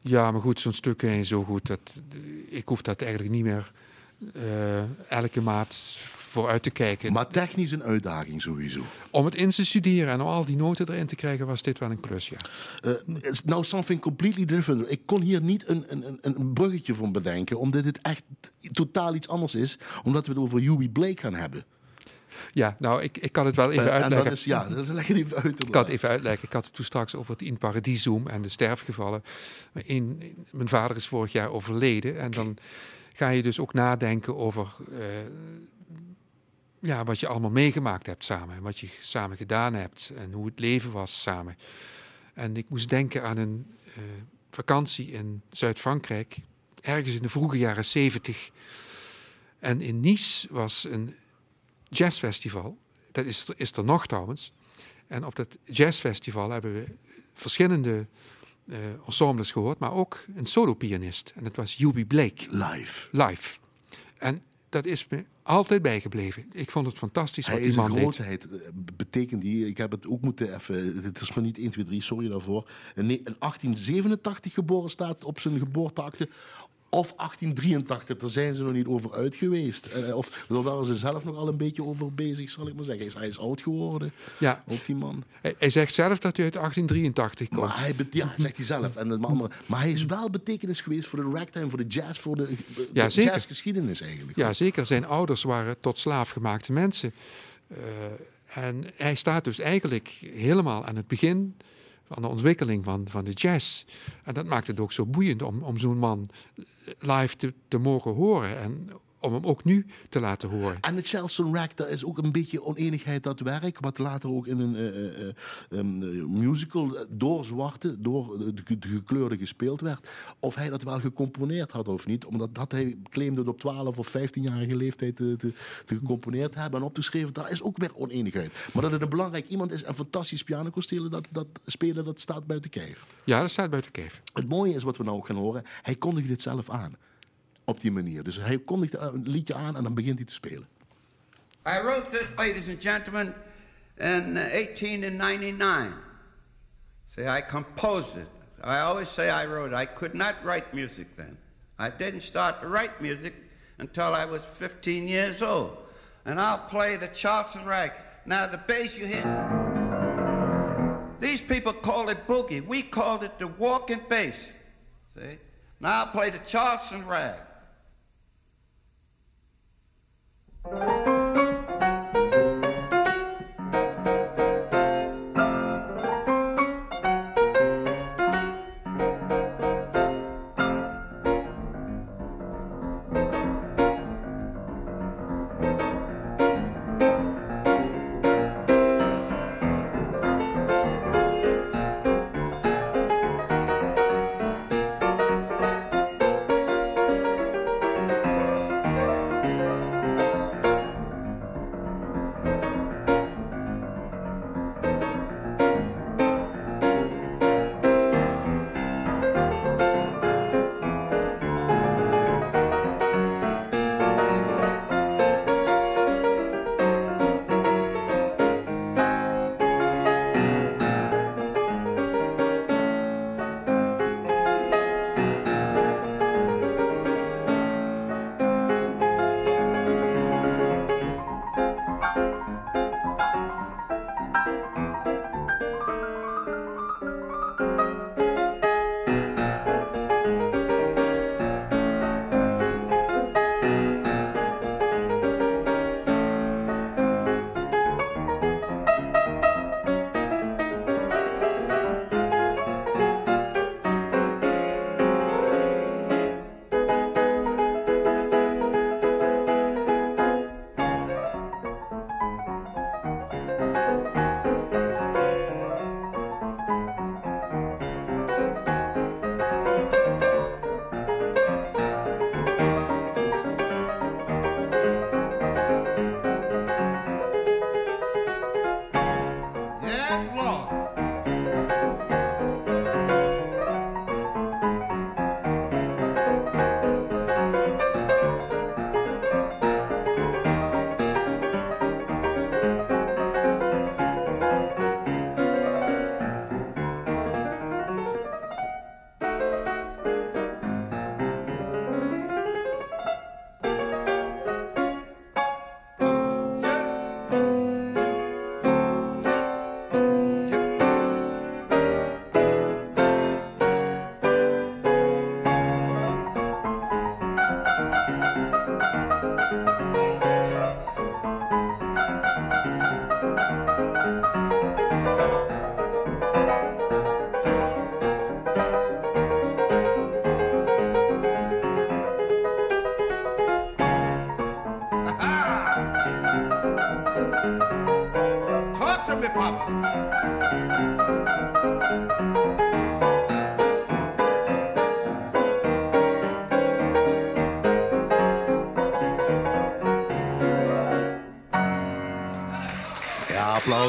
Speaker 2: Ja, maar goed, zo'n stuk je zo goed. Dat, ik hoef dat eigenlijk niet meer eh, elke maat vooruit te kijken.
Speaker 1: Maar technisch een uitdaging sowieso.
Speaker 2: Om het in te studeren en om al die noten erin te krijgen, was dit wel een klus, ja.
Speaker 1: Uh, it's now something completely different. Ik kon hier niet een, een, een- bruggetje van bedenken, omdat het echt totaal iets anders is. Omdat we het over Huey Blake gaan hebben.
Speaker 2: Ja, nou, ik, ik kan het wel even
Speaker 1: Eh, en
Speaker 2: uitleggen.
Speaker 1: dat is, ja, dat leg je even uit.
Speaker 2: Ik kan het even uitleggen. Ik had het toen straks over het in Paradisum en de sterfgevallen. Maar in, in- mijn vader is vorig jaar overleden. En dan ga je dus ook nadenken over eh, ja, wat je allemaal meegemaakt hebt samen. En wat je samen gedaan hebt. En hoe het leven was samen. En ik moest denken aan een eh, vakantie in Zuid-Frankrijk. Ergens in de vroege jaren zeventig. En in Nice was een jazzfestival. Dat is, er- is er nog trouwens. En op dat jazzfestival hebben we verschillende eh, ensembles gehoord, maar ook een solopianist. En dat was Hubie Blake,
Speaker 1: Live.
Speaker 2: live. En dat is me altijd bijgebleven. Ik vond het fantastisch
Speaker 1: Hij
Speaker 2: wat die
Speaker 1: is een
Speaker 2: man deed.
Speaker 1: grootheid. eh, Betekent die, ik heb het ook moeten even, het is maar niet 1, 2, 3, sorry daarvoor. In 1887 geboren staat op zijn geboorteakte. Of 1883, daar zijn ze nog niet over uit geweest. Eh, Of daar waren ze zelf nog al een beetje over bezig, zal ik maar zeggen. Hij is, oud geworden,
Speaker 2: Ja,
Speaker 1: ook die man.
Speaker 2: hij, hij zegt zelf dat hij uit 1883 komt.
Speaker 1: Maar hij, ja, zegt hij zelf. En de andere, maar hij is wel betekenis geweest voor de ragtime, voor de jazz, voor de, de
Speaker 2: Ja, zeker.
Speaker 1: jazzgeschiedenis eigenlijk.
Speaker 2: Ja, zeker. Zijn ouders waren tot slaaf gemaakte mensen. Eh, en hij staat dus eigenlijk helemaal aan het begin van de ontwikkeling van, van de jazz. En dat maakt het ook zo boeiend om, om zo'n man live te, te mogen horen. En om hem ook nu te laten horen.
Speaker 1: En de Charleston Rack, daar is ook een beetje oneenigheid dat werk, wat later ook in een eh, eh, eh, musical door zwarte, door de, de gekleurde gespeeld werd. Of hij dat wel gecomponeerd had of niet, omdat dat hij claimde het op 12 of 15-jarige leeftijd te, te, te gecomponeerd hebben en opgeschreven. Daar is ook weer oneenigheid. Maar dat het een belangrijk iemand is en fantastisch piano kon spelen, dat, dat, spelen, dat staat buiten kijf.
Speaker 2: Ja, dat staat buiten kijf.
Speaker 1: Het mooie is wat we nou ook gaan horen, hij kondigt dit zelf aan. Op die manier. Dus hij kondigt een liedje aan en dan begint hij te spelen.
Speaker 3: I wrote this, ladies and gentlemen, in uh, 1899. See, I composed it. I always say I wrote. it. I could not write music then. I didn't start to write music until I was 15 years old. And I'll play the Charleston Rag. Now, the bass you hear, these people call it boogie. We called it the walking bass. See? Now I'll play the Charleston Rag. Thank
Speaker 1: you.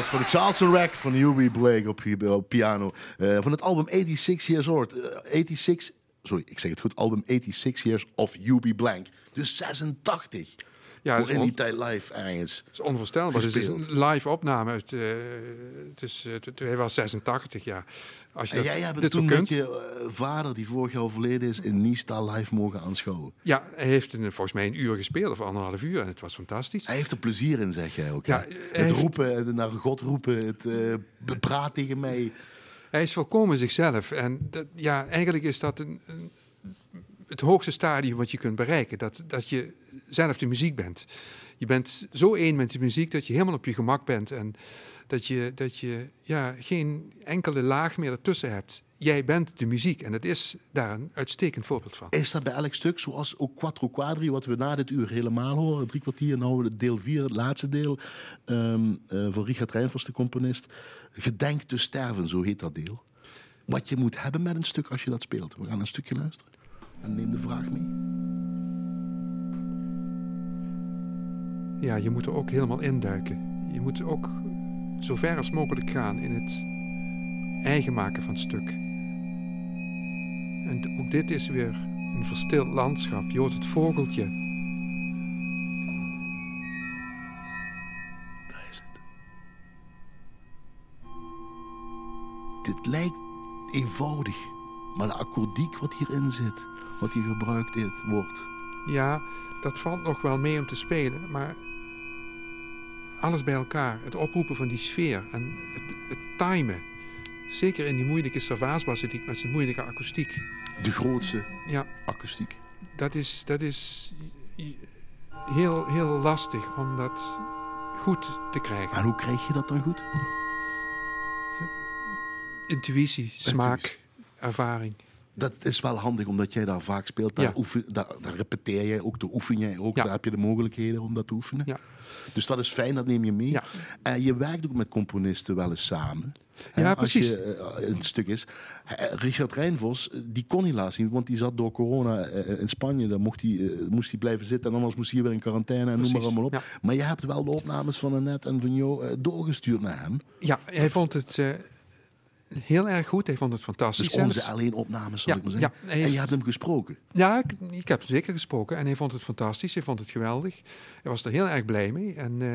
Speaker 1: Applaus voor de Charleston Rack van Hubie Blake op, op piano. Eh, van het album 86 Years Old. Eh, 86, sorry, ik zeg het goed. Album 86 Years of Hubie Blank. Dus 86.
Speaker 2: Ja,
Speaker 1: Hoe in die tijd live ergens.
Speaker 2: dat is onvoorstelbaar. Het is een live opname. Uit, eh, eh, hij was 86 jaar. Als je
Speaker 1: En jij hebt
Speaker 2: dit
Speaker 1: toen met je eh, vader, die vorig jaar overleden is, in Niesta live mogen aanschouwen.
Speaker 2: Ja, hij heeft een, volgens mij een uur gespeeld of anderhalf uur. En het was fantastisch.
Speaker 1: Hij heeft er plezier in, zeg jij ook.
Speaker 2: Ja,
Speaker 1: het
Speaker 2: heeft-
Speaker 1: roepen, naar God roepen, het eh praat tegen mij.
Speaker 2: Hij is volkomen zichzelf. En dat, ja, eigenlijk is dat een, een- het hoogste stadium wat je kunt bereiken. Dat, dat je zelf de muziek bent. Je bent zo één met de muziek dat je helemaal op je gemak bent. En dat je, dat je ja, geen enkele laag meer ertussen hebt. Jij bent de muziek. En dat is daar een uitstekend voorbeeld van.
Speaker 1: Is dat bij elk stuk, zoals ook Quattro Quadri, wat we na dit uur helemaal horen, drie kwartier, nou deel vier, het laatste deel, ehm eh, van Richard Rijnvers, de componist. Gedenk te sterven, zo heet dat deel. Wat je moet hebben met een stuk als je dat speelt. We gaan een stukje luisteren. En neem de vraag mee.
Speaker 2: Ja, je moet er ook helemaal induiken. Je moet ook zo ver als mogelijk gaan in het eigen maken van het stuk. En ook dit is weer een verstild landschap. Je hoort het vogeltje.
Speaker 1: Daar is het. Dit lijkt eenvoudig, maar de akkoordiek wat hierin zit, wat hier gebruikt wordt.
Speaker 2: Ja, dat valt nog wel mee om te spelen, maar alles bij elkaar. Het oproepen van die sfeer en het, het timen. Zeker in die moeilijke servaasbasiliek met zijn moeilijke akoestiek.
Speaker 1: De grootste
Speaker 2: Ja,
Speaker 1: akoestiek.
Speaker 2: dat is, dat is heel, heel lastig om dat goed te krijgen.
Speaker 1: En hoe krijg je dat dan goed?
Speaker 2: Intuïtie, smaak, ervaring.
Speaker 1: Dat is wel handig, omdat jij daar vaak speelt. Daar,
Speaker 2: Ja.
Speaker 1: oefen, daar, daar repeteer jij ook, daar oefen jij ook.
Speaker 2: Ja.
Speaker 1: Daar heb je de mogelijkheden om dat te oefenen.
Speaker 2: Ja.
Speaker 1: Dus dat is fijn, dat neem je mee. En je werkt ook met componisten wel eens samen.
Speaker 2: Ja,
Speaker 1: als
Speaker 2: precies.
Speaker 1: je eh, een stuk is. Eh, Richard Rijnvos, eh, die kon helaas niet, want die zat door corona eh, in Spanje. Dan mocht hij, eh, moest hij blijven zitten en anders moest hij weer in quarantaine en noem maar allemaal op.
Speaker 2: ja.
Speaker 1: Maar je hebt wel de opnames van Annette en van jou eh, doorgestuurd naar hem.
Speaker 2: Ja, hij vond het eh, heel erg goed. Hij vond het fantastisch.
Speaker 1: Dus onze alleen opnames, zal
Speaker 2: Ja,
Speaker 1: ik maar zeggen.
Speaker 2: ja,
Speaker 1: En je hebt hem gesproken.
Speaker 2: Ja, ik, ik heb hem zeker gesproken en hij vond het fantastisch. Hij vond het geweldig. Hij was er heel erg blij mee. En eh,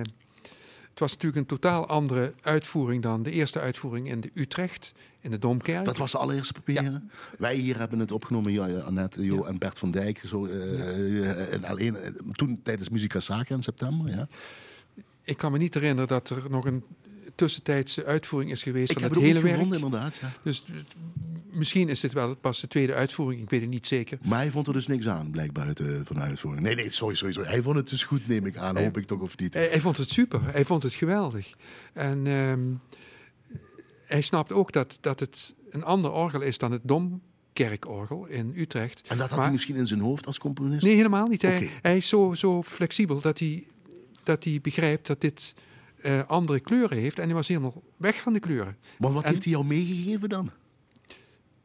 Speaker 2: het was natuurlijk een totaal andere uitvoering dan de eerste uitvoering in de Utrecht, in de Domkerk.
Speaker 1: Dat was de allereerste papieren. Wij hier hebben het opgenomen, ja, ja, Annette, Jo
Speaker 2: Ja.
Speaker 1: en Bert van Dijk. Zo, eh, eh, en alleen, eh, toen tijdens Musica Sacra in september. Ja.
Speaker 2: Ik kan me niet herinneren dat er nog een tussentijdse uitvoering is geweest
Speaker 1: Ik
Speaker 2: van
Speaker 1: heb
Speaker 2: het
Speaker 1: het
Speaker 2: hele werk.
Speaker 1: inderdaad. Ja.
Speaker 2: Dus eh, misschien is dit wel pas de tweede uitvoering. Ik weet het niet zeker.
Speaker 1: Maar hij vond er dus niks aan, blijkbaar uit de, van de uitvoering. Nee, nee, sorry, sorry, sorry. Hij vond het dus goed, neem ik aan. Hoop ik toch of niet.
Speaker 2: Hij, hij vond het super. Hij vond het geweldig. En ehm, hij snapt ook dat, dat het een ander orgel is dan het Domkerkorgel in Utrecht.
Speaker 1: En dat had
Speaker 2: Maar-
Speaker 1: hij misschien in zijn hoofd als componist?
Speaker 2: Nee, helemaal niet. Hij, hij is zo, zo flexibel dat hij, dat hij begrijpt dat dit eh, andere kleuren heeft. En hij was helemaal weg van de kleuren.
Speaker 1: Maar wat
Speaker 2: En-
Speaker 1: heeft hij jou meegegeven dan?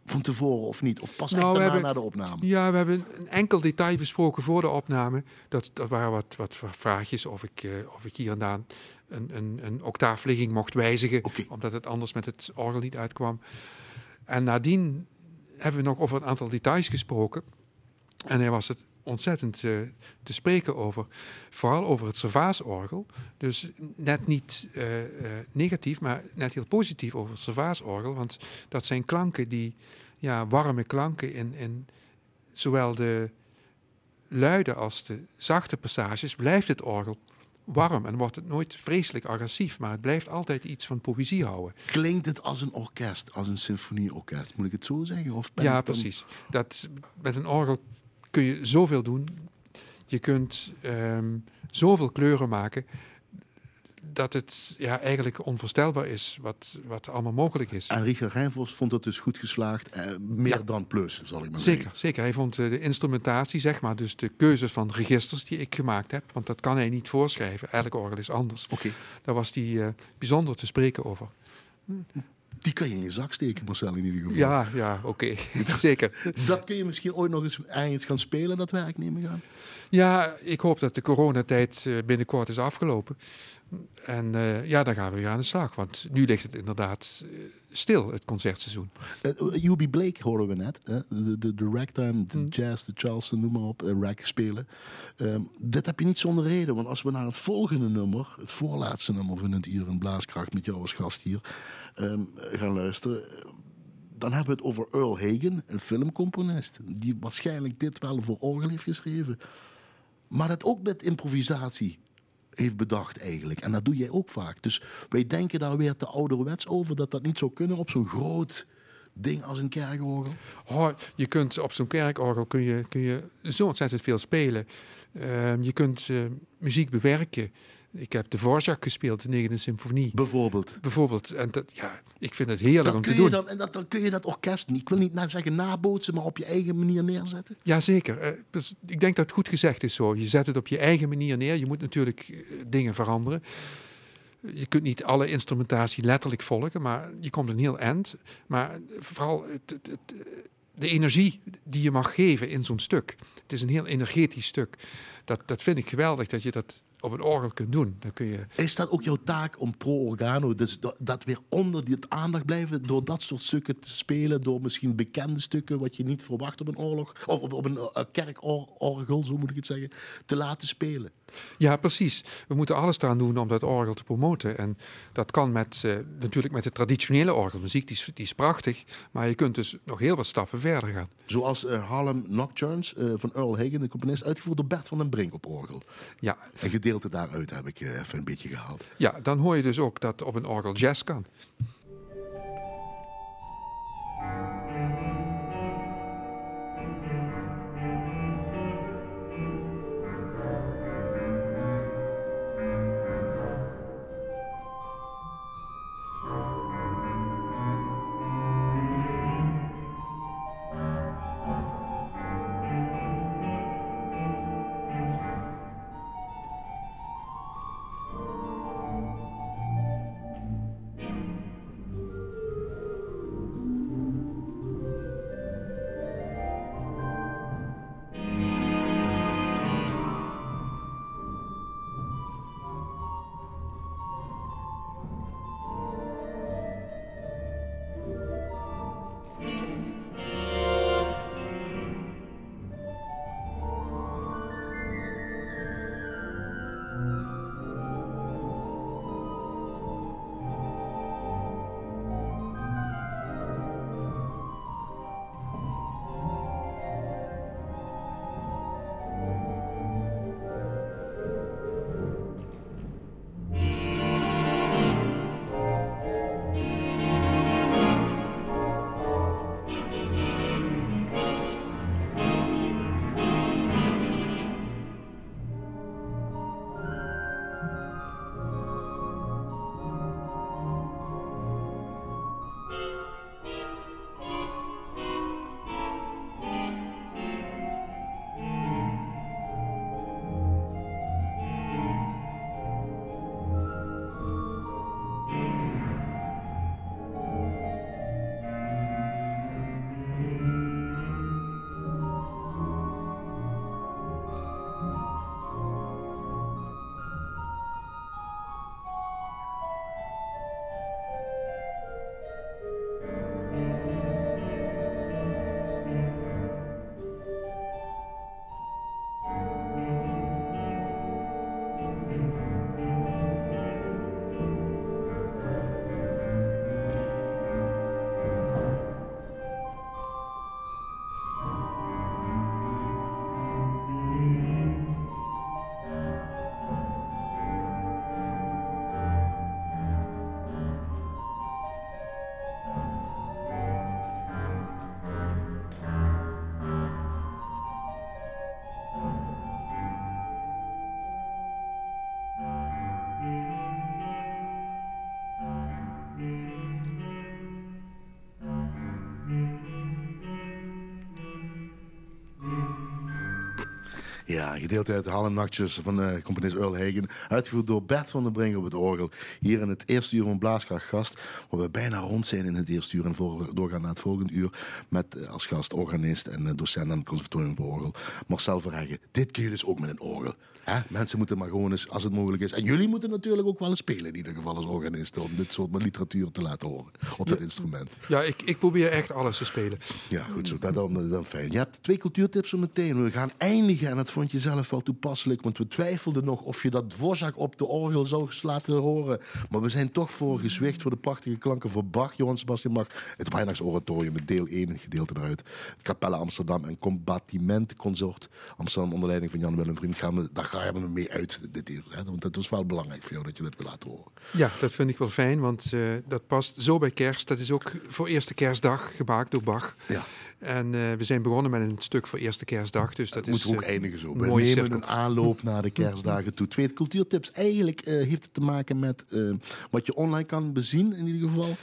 Speaker 1: Van tevoren of niet? Of pas
Speaker 2: Nou,
Speaker 1: echt daarna
Speaker 2: hebben-
Speaker 1: naar de opname?
Speaker 2: Ja, we hebben een enkel detail besproken voor de opname. Dat, dat waren wat, wat vraagjes of ik, eh, of ik hier en daar een, een, een octaafligging mocht wijzigen. Omdat het anders met het orgel niet uitkwam. En nadien hebben we nog over een aantal details gesproken. En hij was het ontzettend eh, te spreken over. Vooral over het servaasorgel. Dus net niet eh, eh, negatief, maar net heel positief over het servaasorgel. Want dat zijn klanken die, ja, warme klanken in, in zowel de luide als de zachte passages. Blijft het orgel warm en wordt het nooit vreselijk agressief. Maar het blijft altijd iets van poëzie houden.
Speaker 1: Klinkt het als een orkest, als een symfonieorkest? Moet ik het zo zeggen? Of ben
Speaker 2: Ja, precies. Dat, met een orgel kun je zoveel doen. Je kunt ehm, zoveel kleuren maken. dat het ja, eigenlijk onvoorstelbaar is wat, wat allemaal mogelijk is.
Speaker 1: En Richard Rijnvos vond het dus goed geslaagd. Eh, meer
Speaker 2: Ja.
Speaker 1: dan plus, zal ik maar
Speaker 2: Zeker,
Speaker 1: zeggen.
Speaker 2: zeker. Hij vond eh, de instrumentatie, zeg maar, dus de keuzes van registers die ik gemaakt heb, want dat kan hij niet voorschrijven. Elk orgel is anders.
Speaker 1: Oké,
Speaker 2: Daar was hij eh, bijzonder te spreken over.
Speaker 1: Die kan je in je zak steken, Marcel, in ieder geval.
Speaker 2: Ja, ja, oké. zeker.
Speaker 1: Dat kun je misschien ooit nog eens ergens gaan spelen, dat werk, neem ik aan.
Speaker 2: Ja, ik hoop dat de coronatijd eh, binnenkort is afgelopen. En eh, ja, dan gaan we weer aan de slag. Want nu ligt het inderdaad eh, stil, het concertseizoen.
Speaker 1: Uh, UB Blake horen we net. hè? De, de, de ragtime, de
Speaker 2: Hmm.
Speaker 1: jazz, de Charleston, noem maar op. rag spelen. Ehm, dit heb je niet zonder reden. Want als we naar het volgende nummer, het voorlaatste nummer van het in Blaaskracht met jou als gast hier, ehm, gaan luisteren. eh, Dan hebben we het over Earl Hagen, een filmcomponist. Die waarschijnlijk dit wel voor orgel heeft geschreven. Maar dat ook met improvisatie heeft bedacht eigenlijk. En dat doe jij ook vaak. Dus wij denken daar weer te ouderwets over dat dat niet zou kunnen op zo'n groot ding als een kerkorgel.
Speaker 2: Oh, je kunt op zo'n kerkorgel kun je, kun je zo ontzettend veel spelen. Ehm, je kunt eh, muziek bewerken. Ik heb de Dvorak gespeeld, de negende symfonie.
Speaker 1: Bijvoorbeeld.
Speaker 2: Bijvoorbeeld. En dat, ja, ik vind het heerlijk
Speaker 1: Dan
Speaker 2: om te doen.
Speaker 1: dan, en dat, dan kun je dat orkest, niet- ik wil niet na zeggen nabootsen, maar op je eigen manier neerzetten.
Speaker 2: Jazeker. Eh, dus ik denk dat het goed gezegd is zo. Je zet het op je eigen manier neer. Je moet natuurlijk eh, dingen veranderen. Je kunt niet alle instrumentatie letterlijk volgen, maar je komt een heel eind. Maar vooral het, het- het, eh, de energie die je mag geven in zo'n stuk. Het is een heel energetisch stuk. Dat, dat vind ik geweldig dat je dat op een orgel kunt doen. Dan kun je
Speaker 1: Is dat ook jouw taak om pro organo, dus dat, weer onder die aandacht blijven, door dat soort stukken te spelen, door misschien bekende stukken wat je niet verwacht op een oorlog, of op, een uh, kerkorgel, zo moet ik het zeggen, te laten spelen.
Speaker 2: Ja, precies. We moeten alles eraan doen om dat orgel te promoten. En dat kan met, eh, natuurlijk met de traditionele orgelmuziek, die is, die is prachtig. Maar je kunt dus nog heel wat stappen verder gaan.
Speaker 1: Zoals eh, Harlem Nocturnes eh, van Earl Hagen, de componist, uitgevoerd door Bert van den Brink op orgel.
Speaker 2: Ja,
Speaker 1: Een gedeelte daaruit heb ik even een beetje gehaald.
Speaker 2: ja, dan hoor je dus ook dat op een orgel jazz kan.
Speaker 1: Ja, gedeelte uit de Hallennachtjes van uh, componist Earl Hagen. Uitgevoerd door Bert van der Brink op het orgel. Hier in het eerste uur van Blaaskracht gast. Waar we bijna rond zijn in het eerste uur. En voor, doorgaan naar het volgende uur. Met uh, als gast organist en uh, docent aan het conservatorium voor orgel. Marcel Verheggen. Dit keer dus ook met een orgel. Hè? Mensen moeten maar gewoon eens, als het mogelijk is. En jullie moeten natuurlijk ook wel eens spelen in ieder geval als organisten. Om dit soort literatuur te laten horen. Op dat
Speaker 2: ja,
Speaker 1: instrument.
Speaker 2: Ja, ik, ik probeer echt alles te spelen.
Speaker 1: Ja, goed zo. Dat dan, dan fijn. Je hebt twee cultuurtips zo meteen. We gaan eindigen, en dat vond je zelf wel toepasselijk. Want we twijfelden nog of je dat Dvorak op de orgel zou laten horen. Maar we zijn toch voor gezwicht voor de prachtige klanken van Bach, Johann Sebastian Bach. Het Weihnachtsoratorium met deel 1, gedeelte eruit. Het Capelle Amsterdam en Combatiment Consort Amsterdam onder leiding van Jan Willem Vriend. Gaan we, daar gaan we mee uit dit uur. Hè? Want dat was wel belangrijk voor jou dat je dat wil laten horen.
Speaker 2: Ja, dat vind ik wel fijn, want uh, dat past zo bij kerst. Dat is ook voor eerste kerstdag gemaakt door Bach.
Speaker 1: Ja.
Speaker 2: En uh, we zijn begonnen met een stuk voor eerste kerstdag. Dus dat,
Speaker 1: dat
Speaker 2: is,
Speaker 1: moeten we ook uh, eindigen zo. Nemen cirkel. een aanloop naar de kerstdagen toe. Twee cultuurtips. Eigenlijk uh, heeft het te maken met wat je online kan bezien in ieder geval.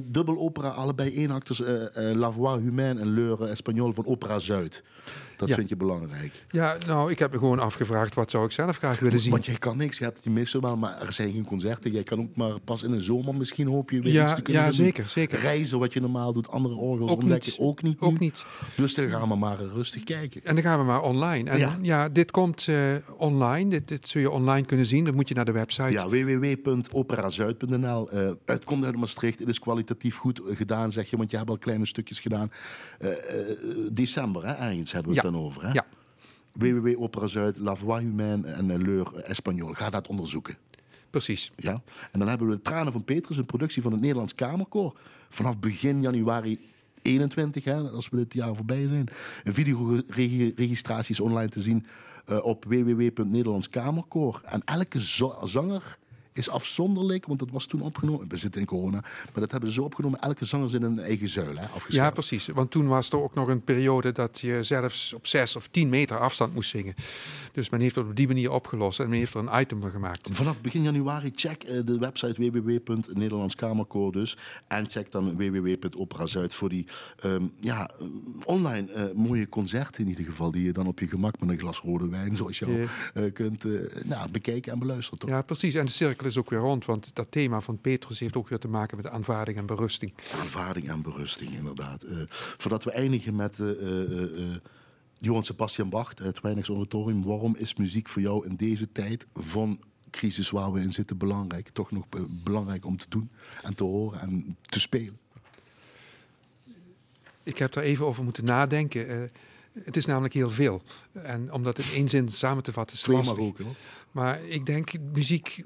Speaker 1: dubbel opera, allebei eenachters. La Voix Humaine en L'Heure Espagnol van Opera Zuid. Dat
Speaker 2: ja.
Speaker 1: vind je belangrijk.
Speaker 2: Ja, nou, ik heb me gewoon afgevraagd wat zou ik zelf graag willen zien.
Speaker 1: Want jij kan niks. Je hebt die missen wel, maar er zijn geen concerten. Jij kan ook maar pas in de zomer misschien hoop je weer
Speaker 2: ja,
Speaker 1: iets te kunnen
Speaker 2: Ja,
Speaker 1: doen.
Speaker 2: zeker, zeker.
Speaker 1: Reizen wat je normaal doet, andere orgels
Speaker 2: ook
Speaker 1: ontdekken.
Speaker 2: Niet.
Speaker 1: Ook niet.
Speaker 2: Ook niet.
Speaker 1: Dus dan gaan we maar rustig kijken.
Speaker 2: En dan gaan we maar online. En ja,
Speaker 1: Ja.
Speaker 2: dit komt uh, online. Dit, dit zul je online kunnen zien. Dan moet je naar de website.
Speaker 1: Ja, www.operazuid.nl. Uh, het komt uit Maastricht. Het is kwalitatief goed gedaan, zeg je. Want je hebt al kleine stukjes gedaan. Uh, december, hè, ergens hebben we
Speaker 2: Ja.
Speaker 1: Dan over. Hè?
Speaker 2: Ja.
Speaker 1: La Voix Humaine en uh, L'Heure Espagnol. Ga dat onderzoeken.
Speaker 2: Precies.
Speaker 1: Ja. En dan hebben we de Tranen van Petrus, een productie van het Nederlands Kamerkoor. Vanaf begin januari 21, hè, als we dit jaar voorbij zijn. Een videoregistratie is online te zien uh, op www.nederlands Kamerkoor. En elke zanger is afzonderlijk, want dat was toen opgenomen. We zitten in corona, maar dat hebben ze zo opgenomen. Elke zanger zit in een eigen zuil, hè,
Speaker 2: Ja, precies. Want toen was er ook nog een periode dat je zelfs op zes of tien meter afstand moest zingen. Dus men heeft het op die manier opgelost en men heeft er een item van gemaakt.
Speaker 1: Vanaf begin januari check uh, de website www.nederlandskamerkoor dus. En check dan www.operazuid voor die um, ja, online uh, mooie concerten in ieder geval. Die je dan op je gemak met een glas rode wijn, zoals je al uh, kunt nou, bekijken en beluisteren. Toch?
Speaker 2: Ja, precies. En de cirkel is ook weer rond, want dat thema van Petrus heeft ook weer te maken met aanvaarding en berusting.
Speaker 1: Aanvaarding en berusting, inderdaad. Uh, voordat we eindigen met uh, uh, Johann Sebastian Bach, het Weihnachtsoratorium. Waarom is muziek voor jou in deze tijd van crisis waar we in zitten belangrijk? Toch nog belangrijk om te doen en te horen en te spelen?
Speaker 2: Ik heb daar even over moeten nadenken. het is namelijk heel veel. En om dat in één zin samen te vatten is lastig.
Speaker 1: ook.
Speaker 2: Maar ik denk, muziek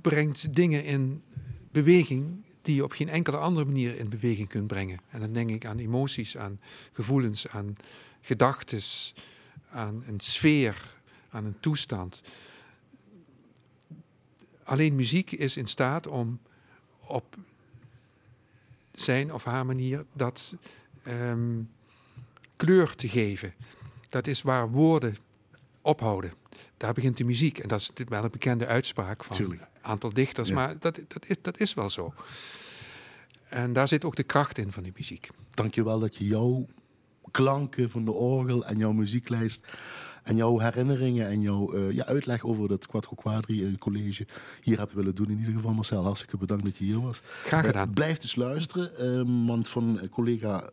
Speaker 2: brengt dingen in beweging die je op geen enkele andere manier in beweging kunt brengen. En dan denk ik aan emoties, aan gevoelens, aan gedachten, aan een sfeer, aan een toestand. Alleen muziek is in staat om op zijn of haar manier dat um, kleur te geven. Dat is waar woorden ophouden. Daar begint de muziek. En dat is wel een bekende uitspraak van
Speaker 1: Tuurlijk.
Speaker 2: Aantal dichters.
Speaker 1: Ja.
Speaker 2: Maar dat, dat, is, dat is wel zo. En daar zit ook de kracht in van die muziek.
Speaker 1: Dankjewel dat je jouw klanken van de orgel en jouw muzieklijst en jouw herinneringen en jouw uh, ja, uitleg over dat Quattro Quadri uh, college hier hebt willen doen. In ieder geval, Marcel, hartstikke bedankt dat je hier was.
Speaker 2: Graag gedaan.
Speaker 1: Uh, blijf dus luisteren, want van collega,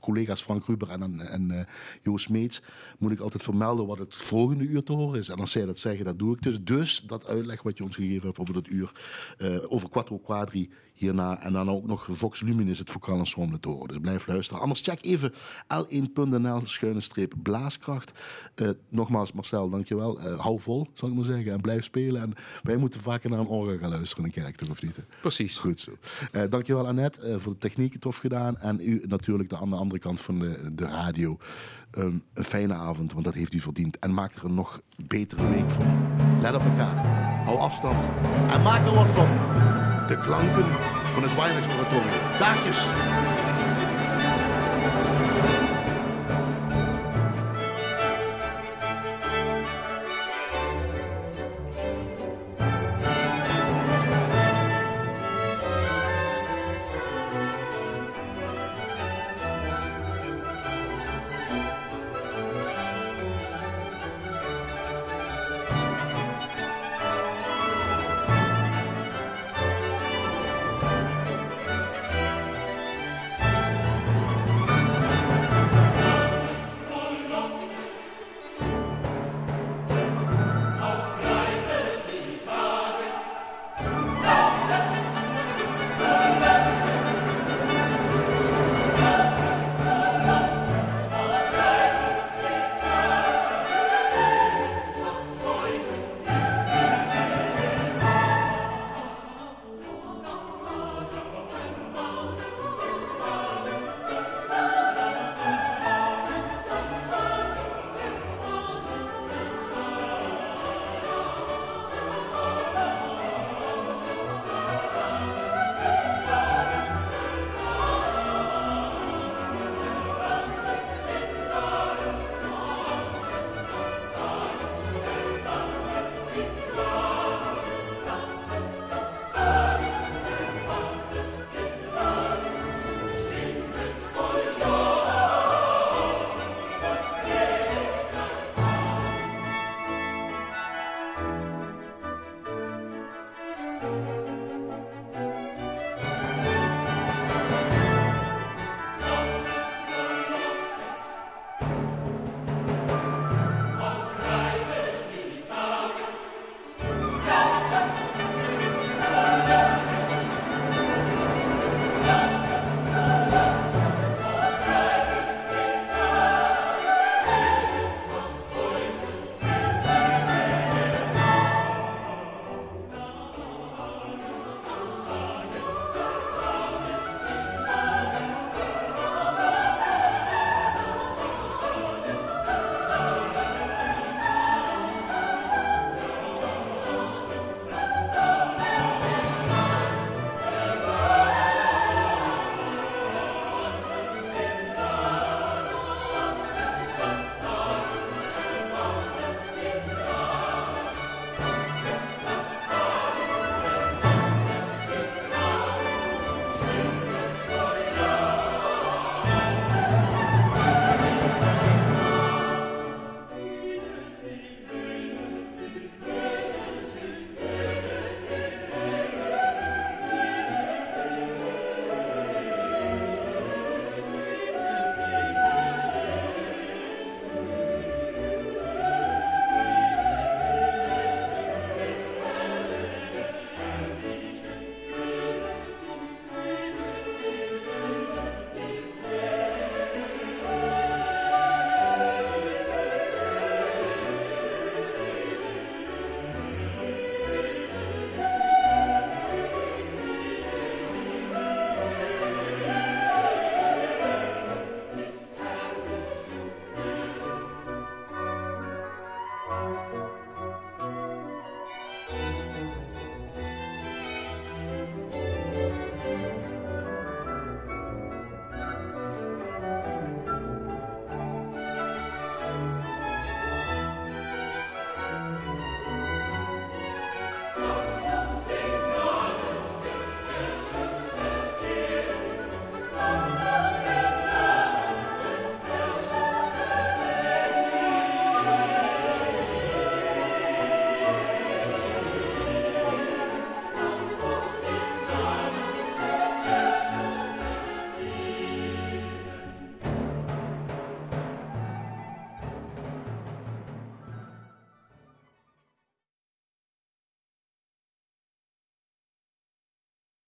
Speaker 1: collega's Frank Ruber en, en uh, Joost Meets moet ik altijd vermelden wat het volgende uur te horen is. En als zij dat zeggen, dat doe ik dus. Dus dat uitleg wat je ons gegeven hebt over dat uur, uh, over Quattro Quadri hierna. En dan ook nog Vox Luminis, het vocaal ensemble te horen. Dus blijf luisteren. Anders check even l1.nl schuine streep blaaskracht. Uh, nogmaals, Marcel, dankjewel. Uh, hou vol, zal ik maar zeggen. En blijf spelen. En wij moeten vaker naar een orgel gaan luisteren in de kerk, toch of niet?
Speaker 2: Precies.
Speaker 1: Goed zo. Uh, dankjewel Annette voor de techniek, tof gedaan. En u natuurlijk de, aan de andere kant van de, de radio. Um, een fijne avond, want dat heeft u verdiend. En maak er een nog betere week van. Let op elkaar. Hou afstand. En maak er wat van. De klanken van het Weihnachtsoratorium. Daagjes.